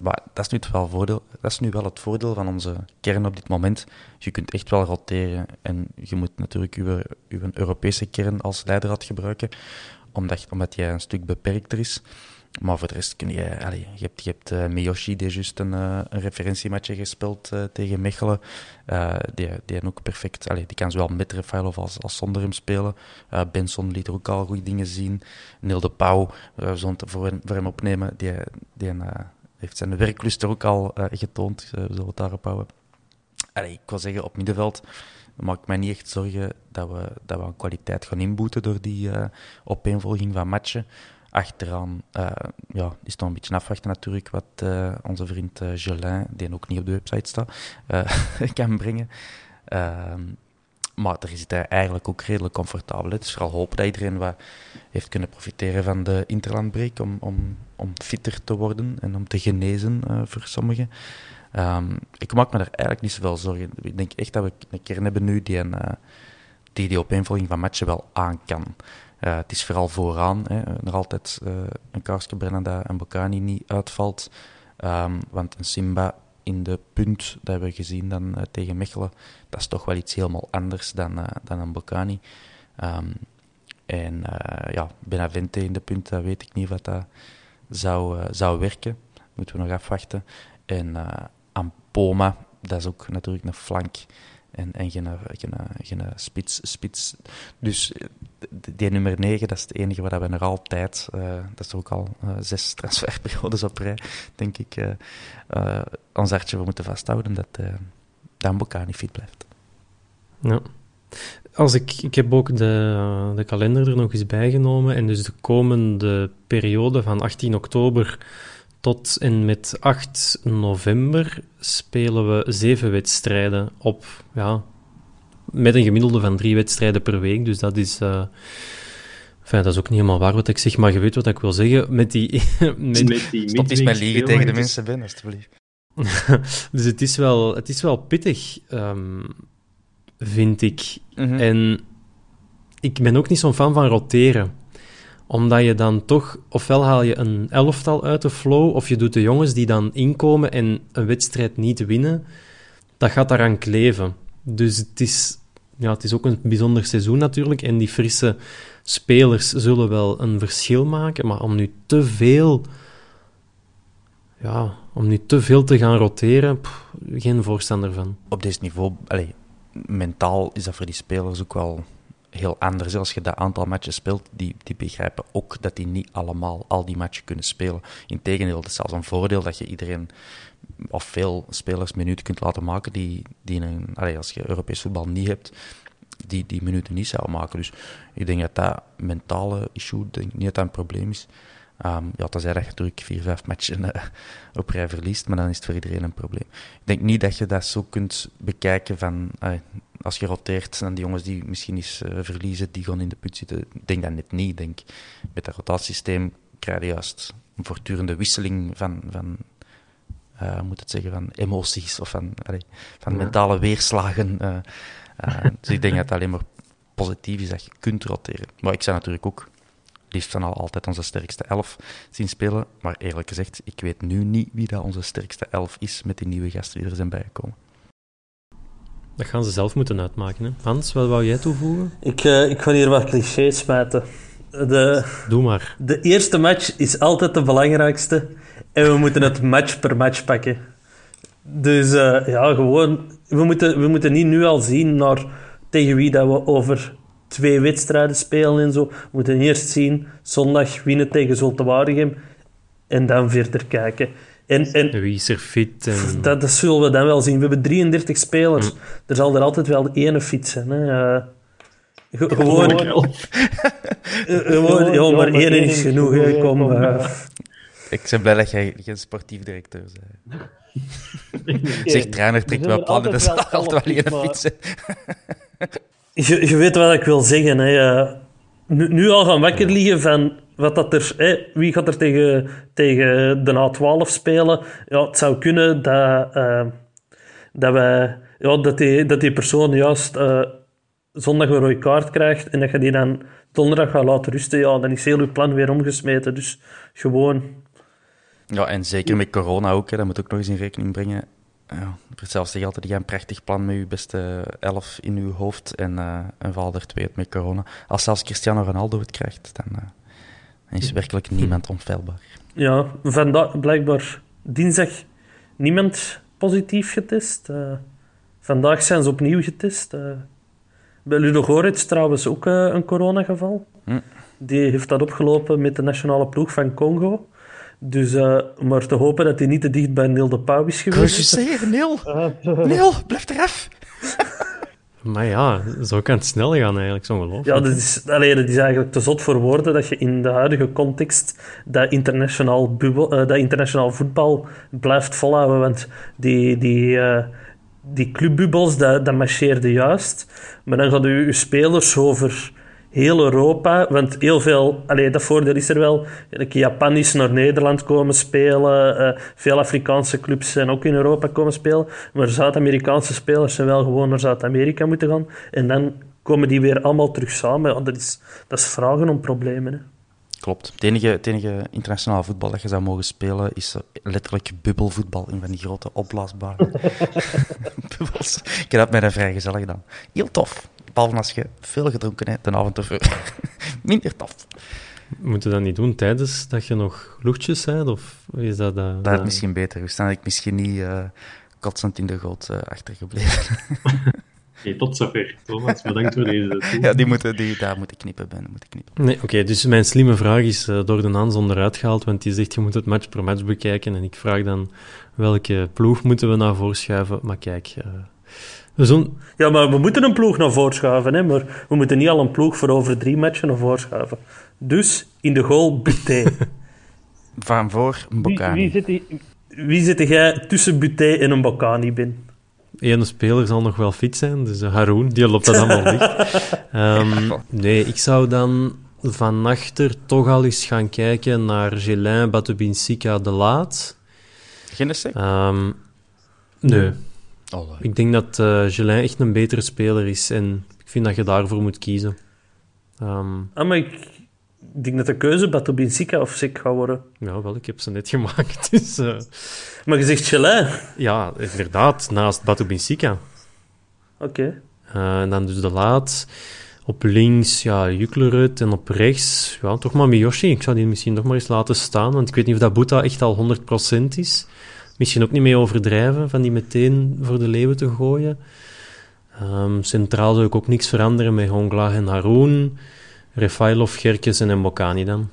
maar dat is, nu wel voordeel, dat is nu wel het voordeel van onze kern op dit moment. Je kunt echt wel roteren. En je moet natuurlijk je, je Europese kern als leidraad gebruiken. Omdat, omdat jij een stuk beperkter is. Maar voor de rest kun je... Je hebt, je hebt uh, Miyoshi, die juist een, uh, een gespeeld uh, tegen Mechelen. die, die ook perfect... Allez, die kan zowel met Rafael als, als zonder hem spelen. Benson liet er ook al goede dingen zien. Neil de Pauw, het voor, voor hem opnemen. Die, die heeft zijn werklust er ook al getoond. we zullen het daarop houden. Allee, ik wil zeggen, op middenveld maak ik mij niet echt zorgen dat we, dat we aan kwaliteit gaan inboeten door die opeenvolging van matchen achteraan uh, ja, is toch een beetje afwachten natuurlijk wat uh, onze vriend uh, die ook niet op de website staat, kan brengen. Ehm, maar daar zit hij eigenlijk ook redelijk comfortabel. Het is vooral hopen dat iedereen wat heeft kunnen profiteren van de interlandbreek om, om, om fitter te worden en om te genezen voor sommigen. Um, ik maak me daar eigenlijk niet zoveel zorgen. Ik denk echt dat we een kern hebben nu die, een, die die opeenvolging van matchen wel aan kan. Uh, het is vooral vooraan. Hè, nog altijd een Karske Brennanda en Bocani niet uitvalt. Um, want een Simba in de punt, dat hebben we gezien dan tegen Mechelen, dat is toch wel iets helemaal anders dan, dan een Bocani. Um, en uh, ja, Benavente in de punt, dat weet ik niet wat dat zou, uh, zou werken. Moeten we nog afwachten. En uh, Ampoma, dat is ook natuurlijk een flank. En, en geen, geen, geen spits, spits. Dus die nummer 9, dat is het enige waar we nog altijd, dat is ook al zes transferperiodes op rij, denk ik, ons hartje voor moeten vasthouden dat, uh, dat niet fit blijft. Ja. Als ik, ik heb ook de, de kalender er nog eens bijgenomen. En dus de komende periode van 18 oktober tot en met 8 november spelen we zeven wedstrijden op. Ja, met een gemiddelde van drie wedstrijden per week. Dus dat is. Uh, Enfin, dat is ook niet helemaal waar wat ik zeg, maar je weet wat ik wil zeggen. Met die, met, met die Stop eens met liegen tegen de mensen binnen, alstublieft. dus het is wel, het is wel pittig. Um, vind ik. Mhm. En ik ben ook niet zo'n fan van roteren. Omdat je dan toch, ofwel haal je een elftal uit de flow, of je doet de jongens die dan inkomen en een wedstrijd niet winnen. Dat gaat daaraan kleven. Dus het is, ja, het is ook een bijzonder seizoen natuurlijk. En die frisse spelers zullen wel een verschil maken. Maar om nu te veel ja, om nu te veel te gaan roteren, geen voorstander van. Op dit niveau, allez, mentaal is dat voor die spelers ook wel heel anders. Als je dat aantal matches speelt, die, die begrijpen ook dat die niet allemaal al die matchen kunnen spelen. Integendeel, het is zelfs een voordeel dat je iedereen of veel spelers minuten kunt laten maken die, die een, als je Europees voetbal niet hebt, die die minuten niet zouden maken. Dus ik denk dat dat mentale issue denk niet een probleem is. Um, ja, tenzij dat je natuurlijk vier, vijf matchen uh, op rij verliest, maar dan is het voor iedereen een probleem. Ik denk niet dat je dat zo kunt bekijken van, uh, als je roteert, en die jongens die misschien eens uh, verliezen, die gaan in de put zitten. Ik denk dat net niet. Denk, met dat rotatiesysteem krijg je juist een voortdurende wisseling van, van moet het zeggen, van emoties of van, allee, van mentale weerslagen. dus ik denk dat het alleen maar positief is dat je kunt roteren. Maar ik zou natuurlijk ook liefst dan al altijd onze sterkste elf zien spelen. Maar eerlijk gezegd, ik weet nu niet wie dat onze sterkste elf is met die nieuwe gasten die er zijn bijgekomen. Dat gaan ze zelf moeten uitmaken. Hè? Hans, wat wou jij toevoegen? Ik, uh, ik ga hier wat clichés smijten. De, Doe maar. De eerste match is altijd de belangrijkste. En we moeten het match per match pakken. Dus uh, ja, gewoon... We moeten, we moeten niet nu al zien naar tegen wie dat we over twee wedstrijden spelen en zo. We moeten eerst zien, zondag winnen tegen Zulte Waregem en dan verder kijken. En, en, Wie is er fit? En... Dat, dat, zullen we dan wel zien. We hebben 33 spelers. Hm. Er zal er altijd wel één fit zijn. Hè. Uh, gewoon... gewoon ja, maar één is genoeg. Hè. Kom, uh... Ik ben blij dat jij geen sportief directeur bent. zeg, trainer trekt wel plannen, dat zal altijd wel één fiets je, je weet wat ik wil zeggen. Hè. Nu, nu, al gaan wakker liggen van wat dat er, hè, wie gaat er tegen, tegen de A12 spelen. Ja, het zou kunnen dat, uh, dat, wij, ja, dat, die, dat die persoon juist uh, zondag een rode kaart krijgt en dat je die dan donderdag gaat laten rusten. Ja, dan is heel je plan weer omgesmeten. Dus gewoon... Ja, en zeker met corona ook, hè, dat moet ook nog eens in rekening brengen ja, zelfs zeg altijd, je een prachtig plan met je beste elf in je hoofd en, uh, en val er twee met corona. Als zelfs Cristiano Ronaldo het krijgt, dan, uh, dan is werkelijk niemand onfeilbaar. Ja, vandaag blijkbaar dinsdag niemand positief getest. Uh, vandaag zijn ze opnieuw getest. bij Ludo Goretz trouwens ook een coronageval. Hm. Die heeft dat opgelopen met de nationale ploeg van Congo. Dus, uh, maar te hopen dat hij niet te dicht bij Neil de Pauw is geweest. Ik zeggen, Neil. Neil, blijf eraf. Maar ja, zo kan het snel gaan eigenlijk, zo geloof. Ja, dat is, allee, dat is eigenlijk te zot voor woorden dat je in de huidige context dat internationaal, bubbel, uh, dat internationaal voetbal blijft volhouden. Want die, die, uh, die clubbubbels, dat, dat marcheerde juist. Maar dan gaan je, je spelers over heel Europa. Want heel veel, allee, dat voordeel is er wel. Japan is naar Nederland komen spelen. Uh, veel Afrikaanse clubs zijn ook in Europa komen spelen. Maar Zuid-Amerikaanse spelers zijn wel gewoon naar Zuid-Amerika moeten gaan. En dan komen die weer allemaal terug samen. dat, is, dat is vragen om problemen. Klopt. Het enige, het enige internationale voetbal dat je zou mogen spelen is letterlijk bubbelvoetbal in van die grote opblaasbare bubbels. Ik heb dat met een vrij gezellig gedaan. Heel tof. Behalve als je veel gedronken hebt de avond ervoor. Minder tof. Moeten we dat niet doen tijdens dat je nog luchtjes hebt? Of is dat... Uh, dat is misschien beter. Dus dan ik misschien niet uh, kotsend in de goot uh, achtergebleven. Okay, tot zover. Thomas, bedankt voor deze Ja, die moeten, die, daar moet ik knippen. Ben, moet ik knippen. Nee, oké, dus mijn slimme vraag is uh, door de Hans onderuit gehaald, want die zegt je moet het match per match bekijken. En ik vraag dan welke ploeg moeten we naar voren schuiven. Maar kijk, uh, ja, maar we moeten een ploeg naar voren schuiven, hè, maar we moeten niet al een ploeg voor over drie matchen naar voren schuiven. Dus in de goal Buté. Van voor Bocani. Wie, wie, zit, wie zit jij tussen Buté en een Bocani binnen? Eén speler zal nog wel fit zijn, dus Haroon, die loopt dat allemaal dicht. Um, nee, ik zou dan van achter toch al eens gaan kijken naar Gelin Batubinsika de Laat. Geen? Um, nee. Oh, ik denk dat uh, Gelin echt een betere speler is en ik vind dat je daarvoor moet kiezen. Um, ah, maar ik denk dat de keuze Batubinsika of Sik gaat worden. Ja, wel, ik heb ze net gemaakt. Dus, uh... Maar je zegt Gelin? Ja, inderdaad, naast Batubinsika. Oké. Okay. Uh, en dan dus de laat. Op links, ja, Juklerud. En op rechts, ja, toch maar Miyoshi. Ik zou die misschien nog maar eens laten staan, want ik weet niet of dat Boeta echt al 100% is. Misschien ook niet mee overdrijven, van die meteen voor de leeuwen te gooien. Um, centraal zou ik ook niks veranderen met Hongla en Haroon. Refailov, Gerkes en Mbokani dan.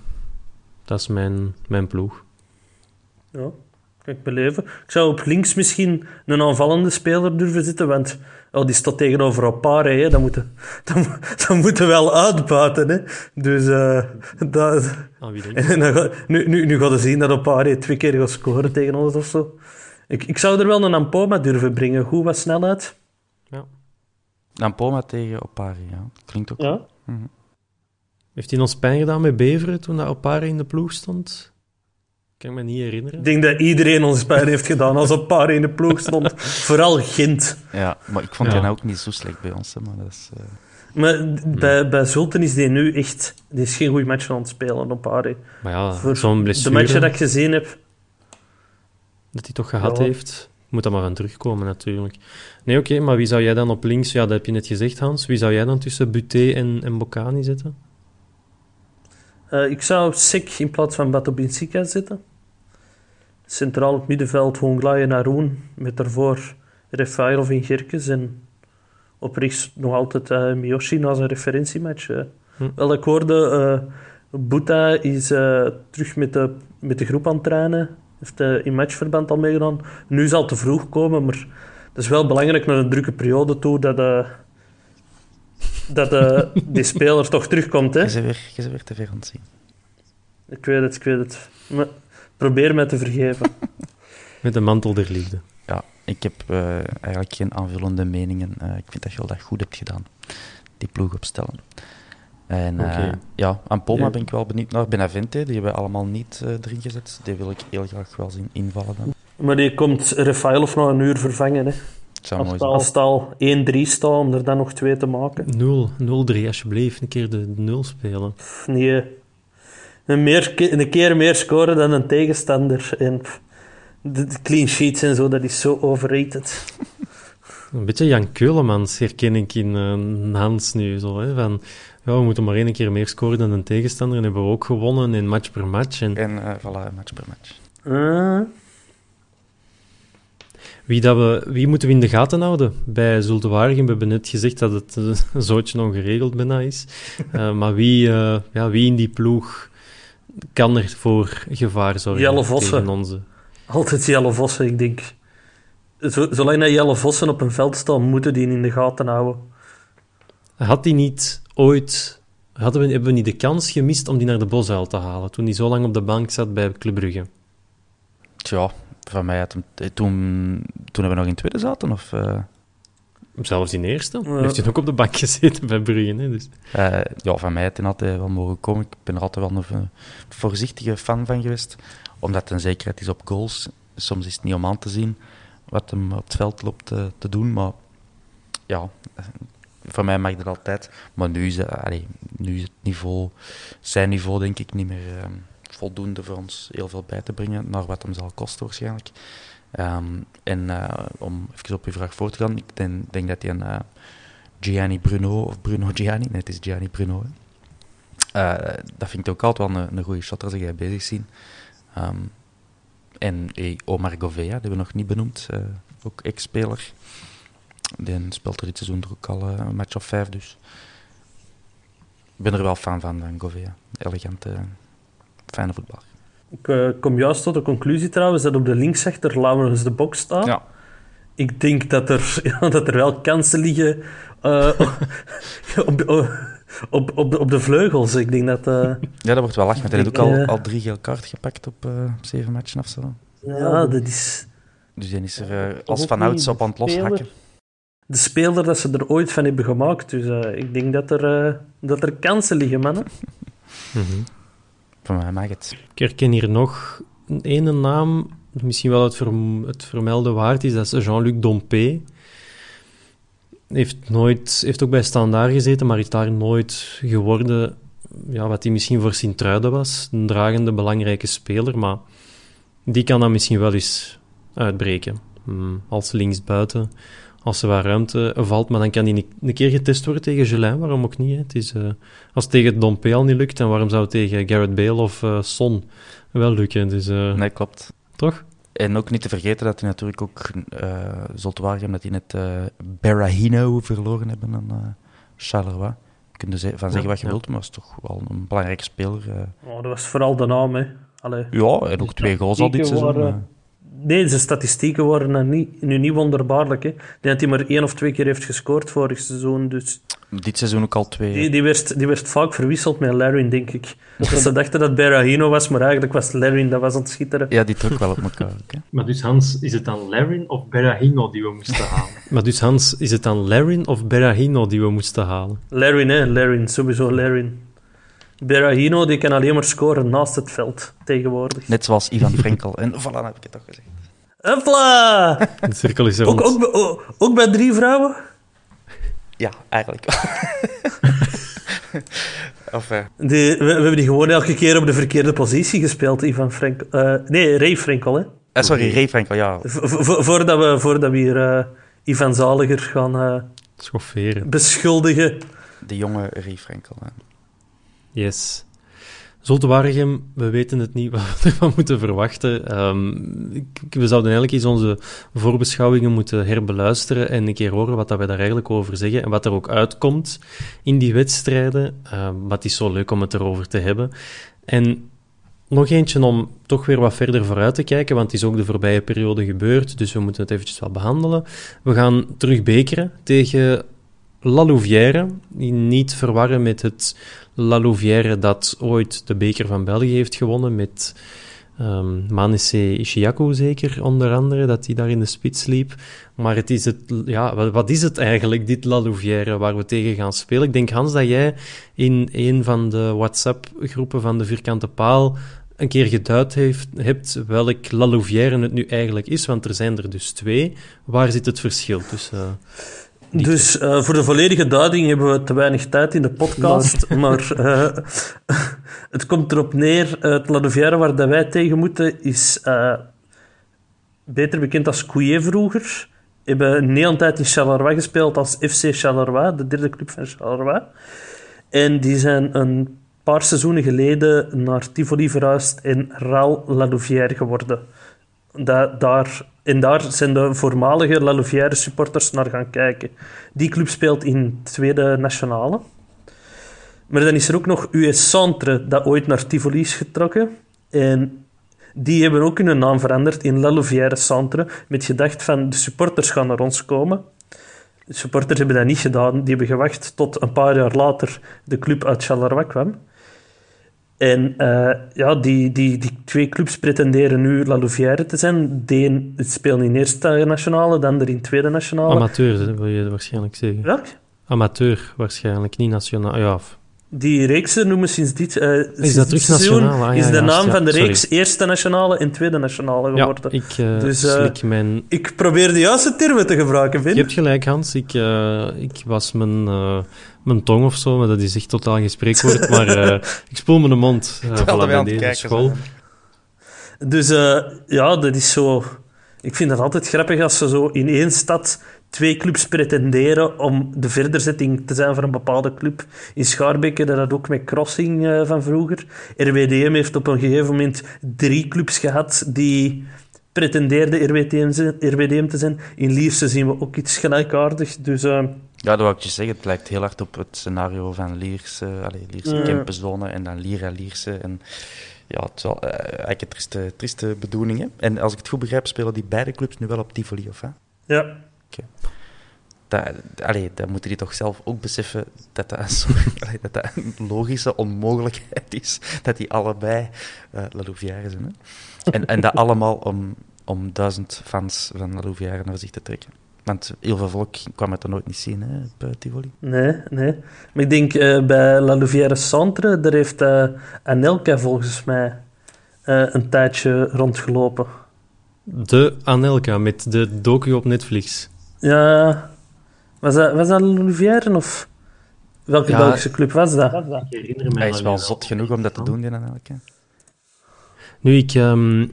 Dat is mijn, mijn ploeg. Ja, kan ik beleven. Ik zou op links misschien een aanvallende speler durven zitten, want oh, die staat tegenover Opare, hè. Dat, moeten, dat moeten wel uitbuiten. Hè. Dus uh, dat, ah, en dan, nu, nu, nu gaan we zien dat Opare twee keer gaat scoren tegen ons of zo. Ik, ik zou er wel een Ampoma durven brengen. Goed, wat snelheid. Ja. Ampoma tegen Opare, ja. Klinkt ook ja. Mm heeft hij ons pijn gedaan met Beveren toen dat Opare in de ploeg stond? Kan ik me niet herinneren. Ik denk dat iedereen ons pijn heeft gedaan als Opare in de ploeg stond. Vooral Gint. Ja, maar ik vond ja. ook niet zo slecht bij ons. Hè, maar dat is, uh... Maar bij, bij Zulten is die nu echt... Die is geen goed match aan het spelen, Opare. Maar ja, zo'n blessure... De matchen dat ik gezien heb... Dat hij toch gehad ja. heeft... Moet dan maar aan terugkomen, natuurlijk. Nee, oké, okay, maar wie zou jij dan op links... Ja, dat heb je net gezegd, Hans. Wie zou jij dan tussen Buté en, en Bocani zetten? Uh, ik zou Sik in plaats van Batobinsika zitten. Centraal op middenveld Honglai en Haroon. Met daarvoor Refailov in Gerkes. En op rechts nog altijd uh, Miyoshi na zijn referentiematch. Uh. Hm. Wel, ik hoorde... Buta is terug met de, met de groep aan het trainen. Heeft in matchverband al meegedaan. Nu zal het te vroeg komen, maar het is wel belangrijk naar een drukke periode toe dat dat uh, die speler toch terugkomt. Hè? Je bent weer, je weer te ver aan het zien. Ik weet het, ik weet het. Maar probeer mij te vergeven. Met de mantel der liefde. Ja, ik heb uh, eigenlijk geen aanvullende meningen. Uh, ik vind dat je wel dat goed hebt gedaan. Die ploeg opstellen. En okay. ja, aan Poma ja. ben ik wel benieuwd naar. Benavente, die hebben we allemaal niet erin gezet. Die wil ik heel graag wel zien invallen dan. Maar die komt Rafael na een uur vervangen, hè? Als, het al 1-3 staat, om er dan nog twee te maken. 0-3, alsjeblieft. Een keer de 0 spelen. Nee. Een, meer, een keer meer scoren dan een tegenstander. En de, clean sheets en zo, dat is zo overrated. Een beetje Jan Keulemans herken ik in uh, Hans nu. Zo, hè, van, ja, we moeten maar één keer meer scoren dan een tegenstander. En hebben we ook gewonnen in match per match. En, en uh, voilà, match per match. Uh. Wie, dat we, wie moeten we in de gaten houden bij Zulte Waregem? We hebben net gezegd dat het een zootje ongeregeld bijna is. Uh, maar wie, uh, ja, wie in die ploeg kan er voor gevaar zorgen Jelle Vossen. onze? Altijd Jelle Vossen, ik denk. Zolang dat Jelle Vossen op een veld staat, moeten die in de gaten houden. Had hij niet ooit... Hadden we, hebben we niet de kans gemist om die naar de Bosuil te halen, toen hij zo lang op de bank zat bij Club Brugge? Tja, Van mij had hem, toen, toen hebben we nog in tweede zaten? Of, uh... Zelfs in eerste. Ja. Heeft hij ook op de bank gezeten bij Brugge. Hè, dus. Uh, ja, van mij had hij altijd wel mogen komen. Ik ben er altijd wel een voorzichtige fan van geweest. Omdat het een zekerheid is op goals. Soms is het niet om aan te zien wat hem op het veld loopt te, te doen. Maar ja, voor mij mag dat altijd. Maar nu is, allee, nu is het niveau, zijn niveau denk ik niet meer uh, voldoende voor ons heel veel bij te brengen naar wat hem zal kosten waarschijnlijk. Um, en uh, om even op uw vraag voor te gaan, ik denk, dat hij een uh, Gianni Bruno, of Bruno Gianni, nee het is Gianni Bruno. Uh, dat vind ik ook altijd wel een, een goede shot als ik bezig zien. Um, en hey, Omar Govea, die hebben we nog niet benoemd, ook ex-speler. Die speelt er dit seizoen ook al een match of vijf, dus ik ben er wel fan van, van Govea. Elegante, fijne voetballer. Ik uh, kom juist tot de conclusie trouwens dat op de linksachter Laurens de Bok staat. Ja. Ik denk dat er, ja, dat er wel kansen liggen uh, op, op, op, op, de vleugels. Ik denk dat, uh, ja, dat wordt wel lachen. Hij heeft ook al, al drie geel kaart gepakt op zeven matchen of zo. Ja, dat is... Dus die is er als vanouds op aan het loshakken. De speler dat ze er ooit van hebben gemaakt. Dus ik denk dat er, dat er kansen liggen, mannen. Mm -hmm. Mag het. Ik herken hier nog een ene naam, misschien wel het, verm het vermelden waard is, dat is Jean-Luc Dompé. Heeft, nooit, heeft ook bij Standaard gezeten, maar is daar nooit geworden ja, wat hij misschien voor Sint-Truiden was. Een dragende, belangrijke speler, maar die kan dan misschien wel eens uitbreken. Hmm, als linksbuiten als er wat ruimte valt. Maar dan kan die een keer getest worden tegen Gelin, waarom ook niet? Hè? Het is, uh, als het tegen Dompe al niet lukt, dan waarom zou het tegen Garrett Bale of uh, Son wel lukken? Dus, uh, nee, klopt. Toch? En ook niet te vergeten dat hij natuurlijk ook uh, zult waarnemen dat hij net uh, Berahino verloren hebben aan Charleroi. Je kunt er van zeggen wat je wilt, maar dat is toch wel een belangrijke speler. Oh, dat was vooral de naam, hè. Allee. Ja, en ook twee goals al dit seizoen. Waren Nee, zijn statistieken waren niet, nu niet wonderbaarlijk. Hè. dat hij maar één of twee keer heeft gescoord vorig seizoen. Dus... Dit seizoen ook al twee. Die, die, werd, die werd vaak verwisseld met Larry, denk ik. Dus ze dachten dat Berahino was, maar eigenlijk was Larry dat was aan het schitteren. Ja, die trok wel op elkaar. maar dus Hans, is het dan Larry of Berahino die we moesten halen? maar dus Hans, is het dan Larry of Berahino die we moesten halen? Larry, hè. Larry, sowieso Larry. Berahino die kan alleen maar scoren naast het veld tegenwoordig. Net zoals Ivan Frenkel. En voilà, heb ik het toch gezegd. Hopla! De cirkel is rond. Ook, ook, ook, bij drie vrouwen? Ja, eigenlijk of, uh... we, we, hebben die gewoon elke keer op de verkeerde positie gespeeld, Ivan Frenkel. Uh, nee, Ray Frenkel, hè? Uh, sorry, Ray Frenkel, ja. voordat, we, voordat we hier Ivan Zaliger gaan... Schofferen. Beschuldigen. De jonge Ray Frenkel, hè. Yes. Zoltewaregem, we weten het niet wat we moeten verwachten. Um, we zouden eigenlijk eens onze voorbeschouwingen moeten herbeluisteren en een keer horen wat dat wij daar eigenlijk over zeggen en wat er ook uitkomt in die wedstrijden. Um, wat is zo leuk om het erover te hebben. En nog eentje om toch weer wat verder vooruit te kijken, want het is ook de voorbije periode gebeurd, dus we moeten het eventjes wel behandelen. We gaan terug bekeren tegen La Louvière, niet verwarren met het La Louvière dat ooit de beker van België heeft gewonnen met um, Manesse Ishiaku zeker, onder andere, dat hij daar in de spits liep. Maar het is het, ja, wat, is het eigenlijk, dit La Louvière, waar we tegen gaan spelen? Ik denk, Hans, dat jij in een van de WhatsApp-groepen van de Vierkante Paal een keer geduid heeft, hebt welk La Louvière het nu eigenlijk is, want er zijn er dus twee. Waar zit het verschil tussen... Dus uh, voor de volledige duiding hebben we te weinig tijd in de podcast. Maar uh, het komt erop neer: het La waar dat wij tegen moeten is uh, beter bekend als Couillet vroeger. Hebben een hele tijd in Charleroi gespeeld als FC Charleroi, de derde club van Charleroi. En die zijn een paar seizoenen geleden naar Tivoli verhuisd en Ral La Louvière geworden. Da daar en daar zijn de voormalige La Louvière supporters naar gaan kijken. Die club speelt in tweede nationale. Maar dan is er ook nog US Centre, dat ooit naar Tivoli is getrokken. En die hebben ook hun naam veranderd in La Louvière Centre, met gedacht van de supporters gaan naar ons komen. De supporters hebben dat niet gedaan. Die hebben gewacht tot een paar jaar later de club uit Charleroi kwam. En uh, ja, die, die, die twee clubs pretenderen nu La Louvière te zijn. De een speelt in eerste nationale, de ander in tweede nationale. Amateur, wil je waarschijnlijk zeggen. Welk? Amateur waarschijnlijk, niet nationaal. Ja, die reeksen noemen sinds dit, uh, is sinds dat terug nationaal? Ah, is de naam van de reeks Eerste Nationale en Tweede Nationale geworden. Ja, ik uh, dus, uh, mijn... Ik probeer de juiste termen te gebruiken, Vin. Je hebt gelijk, Hans. Ik, ik was mijn, mijn tong of zo, maar dat is echt totaal geen spreekwoord. maar ik spoel mijn mond uh, voilà, bij deze kijken, school. Dus ja, dat is zo... Ik vind het altijd grappig als ze zo in één stad twee clubs pretenderen om de verderzetting te zijn van een bepaalde club. In Schaarbeek dat had ook met Crossing uh, van vroeger. RWDM heeft op een gegeven moment drie clubs gehad die pretendeerden RWDM, RWDM te zijn. In Lierse zien we ook iets gelijkaardigs. Dus, uh, ja, dat wou ik je zeggen. Het lijkt heel hard op het scenario van Lierse, allez, Lierse uh, en dan Lira Lierse. En ja, het is wel uh, eigenlijk een trieste, trieste bedoeling. En als ik het goed begrijp, spelen die beide clubs nu wel op Tivoli, of hè? Ja, dat, allee, dat moeten die toch zelf ook beseffen dat dat, allee, dat, dat een logische onmogelijkheid is. Dat die allebei uh, La Louvière zijn. Hè? En, en dat allemaal om, om duizend fans van La Louvière naar zich te trekken. Want heel veel volk kwam het er nooit niet zien hè, uh, Tivoli. Nee, nee. Maar ik denk uh, bij La Louvière Centre, daar heeft uh, Anelka volgens mij een tijdje rondgelopen. De Anelka met de docu op Netflix. Ja, was dat, was dat Louvière of welke Belgische club was dat? Ik herinner me Hij is wel zot genoeg om dat te doen, die Anelka. Nu, ik, um,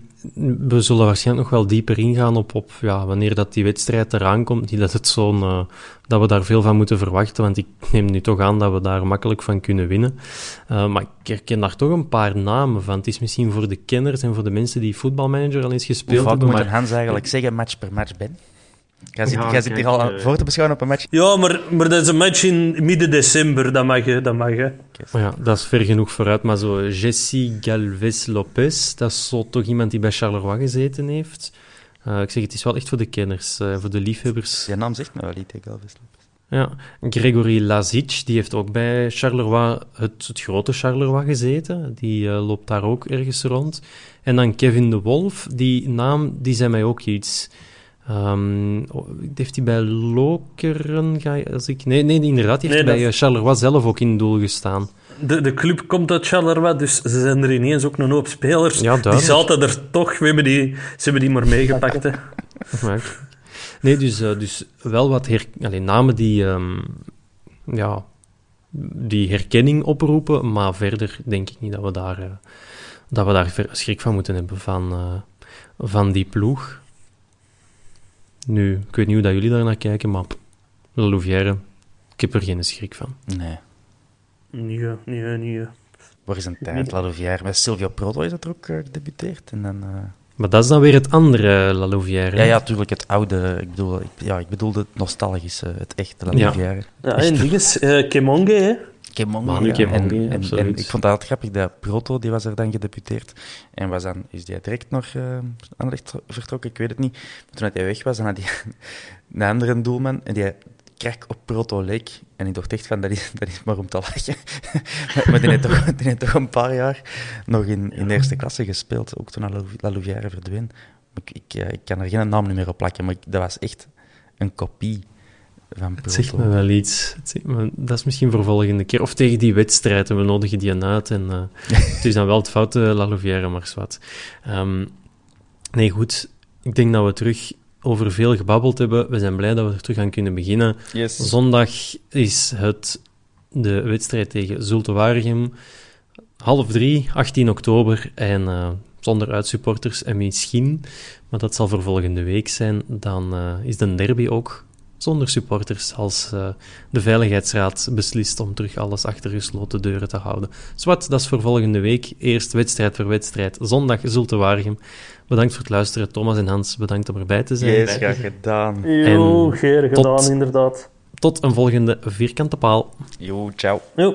we zullen waarschijnlijk nog wel dieper ingaan op, op ja, wanneer dat die wedstrijd eraan komt. Niet dat, het zo'n, uh, dat we daar veel van moeten verwachten, want ik neem nu toch aan dat we daar makkelijk van kunnen winnen. Uh, maar ik herken daar toch een paar namen van. Het is misschien voor de kenners en voor de mensen die voetbalmanager al eens gespeeld Hoe hebben. Hoe moet Hans eigenlijk zeggen, match per match, Ben? Jij zit, ja, zit hier al uh, voor te beschouwen op een match. Ja, maar, maar dat is een match in midden december, dat mag je. Dat, mag je. Okay. ja, dat is ver genoeg vooruit, maar zo Jesse Galvez Lopez, dat is zo toch iemand die bij Charleroi gezeten heeft. Uh, ik zeg, het is wel echt voor de kenners, uh, voor de liefhebbers. Je naam zegt me wel iets, Galvez Lopez. Ja, Gregory Lazic, die heeft ook bij Charleroi, het, het grote Charleroi gezeten. Die uh, loopt daar ook ergens rond. En dan Kevin de Wolf, die naam, die zei mij ook iets. Um, heeft hij bij Lokeren... Als ik, nee, nee, inderdaad. Die heeft nee, bij dat... Charleroi zelf ook in doel gestaan. De, de club komt uit Charleroi, dus ze zijn er ineens ook een hoop spelers. Ja, die zaten er toch. We hebben die, ze hebben die maar meegepakt. Hè. Nee, dus, uh, dus wel wat her, allez, namen die, um, ja, die herkenning oproepen, maar verder denk ik niet dat we daar, uh, dat we daar schrik van moeten hebben van, van die ploeg. Nu, ik weet niet hoe dat jullie daar naar kijken, maar La Louvière, ik heb er geen schrik van. Nee. Nee, nee, nee. Waar is een tijd, La Louvière? Met Silvio Proto is dat er ook uh, gedebuteerd. En dan, uh... Maar dat is dan weer het andere La Louvière. Ja, ja, natuurlijk het oude. Ik bedoel, ik, ja, ik bedoel het nostalgische, het echte La Louvière. Ja, ja en ding is, uh, Kemonge, hè? Ja. Kemonge, en, en, en, ik vond dat altijd grappig, dat Proto, die was er dan gedeputeerd. En was dan, is die direct nog uh, aan de vertrokken? Ik weet het niet. Maar toen hij weg was, dan had hij een andere doelman. En die krak op Proto leek. En ik dacht echt van, dat is, dat is maar om te lachen. maar die heeft, toch, die heeft toch een paar jaar nog in, in de eerste klasse gespeeld. Ook toen La Louvière verdween. Ik, ik, ik, kan er geen naam meer op plakken, maar ik, dat was echt een kopie van Het zegt me wel iets. dat is misschien voor volgende keer. Of tegen die wedstrijd, en we nodigen die uit. En, uh, het is dan wel het foute La Louvière, maar zwart. Um, nee, goed. Ik denk dat we terug over veel gebabbeld hebben. We zijn blij dat we er terug aan kunnen beginnen. Yes. Zondag is het de wedstrijd tegen Zulte Waregem. Half drie, 18 oktober. En uh, zonder uitsupporters. En misschien, maar dat zal voor volgende week zijn, dan uh, is de derby ook zonder supporters als uh, de Veiligheidsraad beslist om terug alles achter gesloten deuren te houden. Zwat, dat is voor volgende week. Eerst wedstrijd voor wedstrijd. Zondag Zulte Waregem. Bedankt voor het luisteren. Thomas en Hans, bedankt om erbij te zijn. Yes, graag gedaan. Jo, geer gedaan, tot, inderdaad. Tot een volgende vierkante paal. Jo, ciao. Jo.